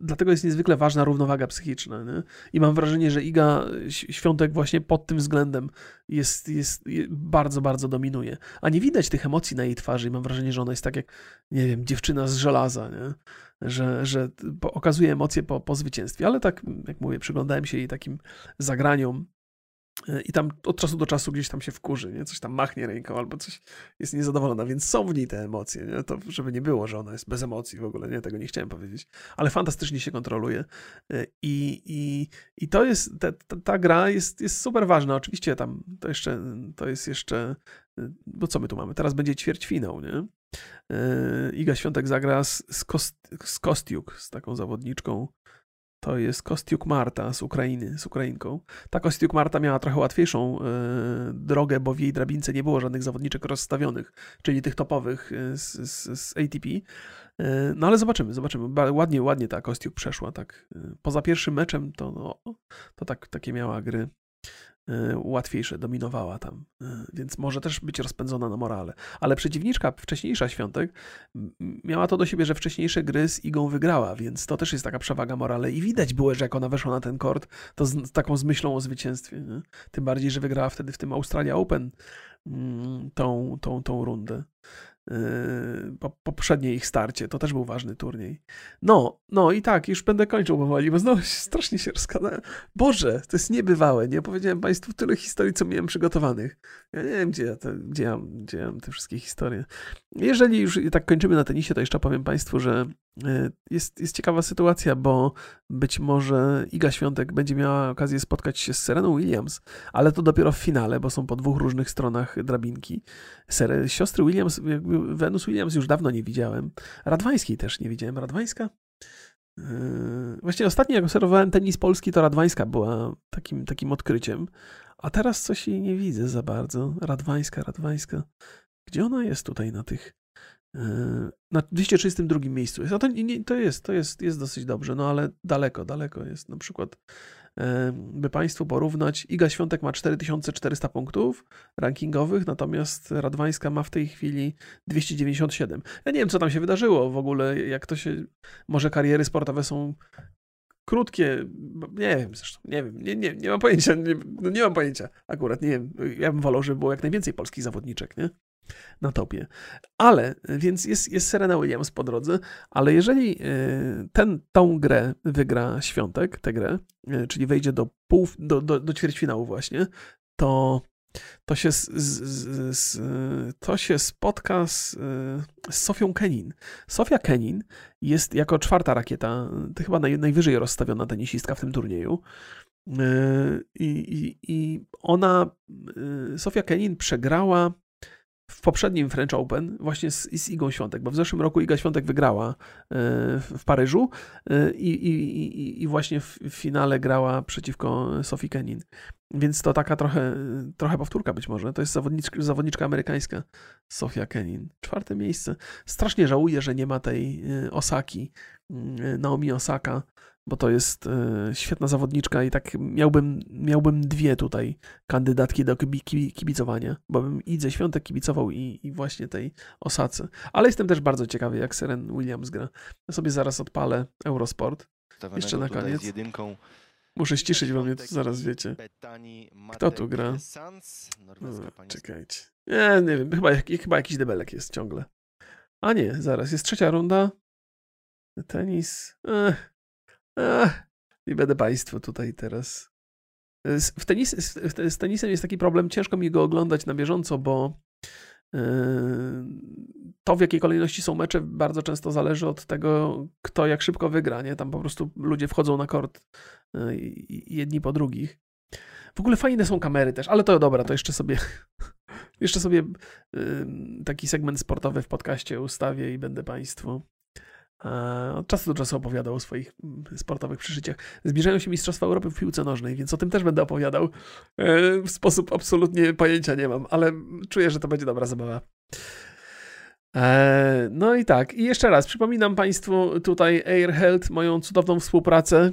dlatego jest niezwykle ważna równowaga psychiczna. Nie? I mam wrażenie, że Iga Świątek właśnie pod tym względem jest, jest, bardzo, bardzo dominuje. A nie widać tych emocji na jej twarzy i mam wrażenie, że ona jest tak jak, nie wiem, dziewczyna z żelaza, nie? Że, że okazuje emocje po, po zwycięstwie. Ale tak, jak mówię, przyglądałem się jej takim zagraniom i tam od czasu do czasu gdzieś tam się wkurzy, nie? coś tam machnie ręką albo coś jest niezadowolona, więc są w niej te emocje, nie? to żeby nie było, że ona jest bez emocji w ogóle, nie, tego nie chciałem powiedzieć, ale fantastycznie się kontroluje e, i, i, i to jest, ta, ta, ta gra jest, jest super ważna, oczywiście tam to jeszcze, to jest jeszcze, e, bo co my tu mamy, teraz będzie ćwierćfinał, nie? E, Iga Świątek zagra z, z, Kost, z Kostiuk, z taką zawodniczką to jest Kostiuk Marta z Ukrainy, z Ukrainką. Ta Kostiuk Marta miała trochę łatwiejszą y, drogę, bo w jej drabince nie było żadnych zawodniczek rozstawionych, czyli tych topowych e, z, z, z ATP. Y, no ale zobaczymy, zobaczymy. Ładnie, ładnie ta Kostiuk przeszła. Tak. Poza pierwszym meczem to, no, to tak, takie miała gry E, łatwiejsze, dominowała tam, e, więc może też być rozpędzona na morale. Ale przeciwniczka, wcześniejsza Świątek, miała to do siebie, że wcześniejsze gry z Igą wygrała, więc to też jest taka przewaga morale i widać było, że jak ona weszła na ten kort, to z, z taką z myślą o zwycięstwie. Nie? Tym bardziej, że wygrała wtedy w tym Australia Open mm, tą, tą, tą rundę. Yy, po poprzednie ich starcie. To też był ważny turniej. No, no i tak, już będę kończył powoli, bo znowu strasznie się rozkładałem. Boże, to jest niebywałe, nie? Powiedziałem Państwu tyle historii, co miałem przygotowanych. Ja nie wiem, gdzie ja, te, gdzie ja, gdzie ja mam te wszystkie historie. Jeżeli już tak kończymy na tenisie, to jeszcze powiem Państwu, że jest, jest ciekawa sytuacja, bo być może Iga Świątek będzie miała okazję spotkać się z Sereną Williams, ale to dopiero w finale, bo są po dwóch różnych stronach drabinki. Ser siostry Williams, jakby Venus Williams już dawno nie widziałem. Radwańskiej też nie widziałem. Radwańska? Yy, właśnie ostatnio jak obserwowałem tenis polski, to Radwańska była takim, takim odkryciem. A teraz coś jej nie widzę za bardzo. Radwańska, Radwańska. Gdzie ona jest tutaj na tych... Yy, na 232 miejscu. A to, nie, to jest, to jest, jest dosyć dobrze, no ale daleko, daleko jest. Na przykład by Państwu porównać, Iga Świątek ma 4400 punktów rankingowych, natomiast Radwańska ma w tej chwili 297. Ja nie wiem, co tam się wydarzyło w ogóle, jak to się, może kariery sportowe są krótkie, nie wiem zresztą, nie wiem, nie, nie, nie mam pojęcia, nie, no nie mam pojęcia akurat, nie wiem, ja bym wolał, żeby było jak najwięcej polskich zawodniczek, nie? Na topie. Ale, więc jest, jest Serena Williams po drodze, ale jeżeli e, ten, tą grę wygra Świątek, tę grę, e, czyli wejdzie do, pół, do, do, do ćwierćfinału właśnie, to to się, z, z, z, to się spotka z, z Sofią Kenin. Sofia Kenin jest jako czwarta rakieta, to chyba naj, najwyżej rozstawiona tenisistka w tym turnieju. E, I, i, i ona, Sofia Kenin przegrała w poprzednim French Open właśnie z, z Igą Świątek, bo w zeszłym roku Iga Świątek wygrała e, w Paryżu e, i, i, i właśnie w finale grała przeciwko Sophie Kenin. Więc to taka trochę, trochę powtórka być może. To jest zawodniczka, zawodniczka amerykańska, Sofia Kenin. Czwarte miejsce. Strasznie żałuję, że nie ma tej e, Osaki, Naomi Osaka, bo to jest e, świetna zawodniczka i tak miałbym, miałbym dwie tutaj kandydatki do kibicowania, bo bym Idze Świątek kibicował i, i właśnie tej Osace. Ale jestem też bardzo ciekawy, jak Seren Williams gra. Ja sobie zaraz odpalę Eurosport. Jeszcze na koniec. Jedynką Muszę ściszyć, bo mnie to zaraz wiecie. Kto tu gra? No, czekajcie. Nie, nie wiem, chyba, chyba jakiś debelek jest ciągle. A nie, zaraz, jest trzecia runda. Tenis. Ech, ech. I będę Państwu tutaj teraz. W tenis, z tenisem jest taki problem, ciężko mi go oglądać na bieżąco, bo yy, to, w jakiej kolejności są mecze, bardzo często zależy od tego, kto jak szybko wygra. Nie? Tam po prostu ludzie wchodzą na kort yy, jedni po drugich. W ogóle fajne są kamery też, ale to dobra, to jeszcze sobie jeszcze sobie yy, taki segment sportowy w podcaście ustawię i będę Państwu od czasu do czasu opowiadał o swoich mm, sportowych przeżyciach. Zbliżają się Mistrzostwa Europy w piłce nożnej, więc o tym też będę opowiadał. E, w sposób absolutnie pojęcia nie mam, ale czuję, że to będzie dobra zabawa. E, no i tak, i jeszcze raz przypominam Państwu tutaj AirHealth, moją cudowną współpracę.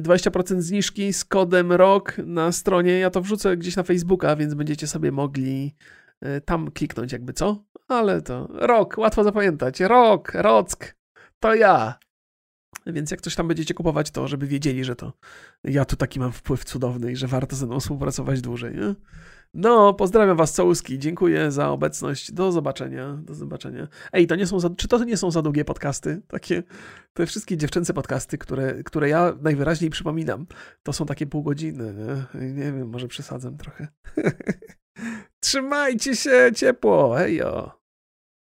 20% mm, zniżki z kodem ROK na stronie. Ja to wrzucę gdzieś na Facebooka, więc będziecie sobie mogli e, tam kliknąć, jakby co. Ale to ROK, łatwo zapamiętać. ROK, ROCK to ja. Więc jak coś tam będziecie kupować, to żeby wiedzieli, że to ja tu taki mam wpływ cudowny i że warto ze mną współpracować dłużej. Nie? No, pozdrawiam was całuski. Dziękuję za obecność. Do zobaczenia. Do zobaczenia. Ej, to nie są za, czy to nie są za długie podcasty? Takie te wszystkie dziewczęce podcasty, które, które ja najwyraźniej przypominam, to są takie pół godziny. Nie, nie wiem, może przesadzam trochę. Trzymajcie się ciepło. Hejo.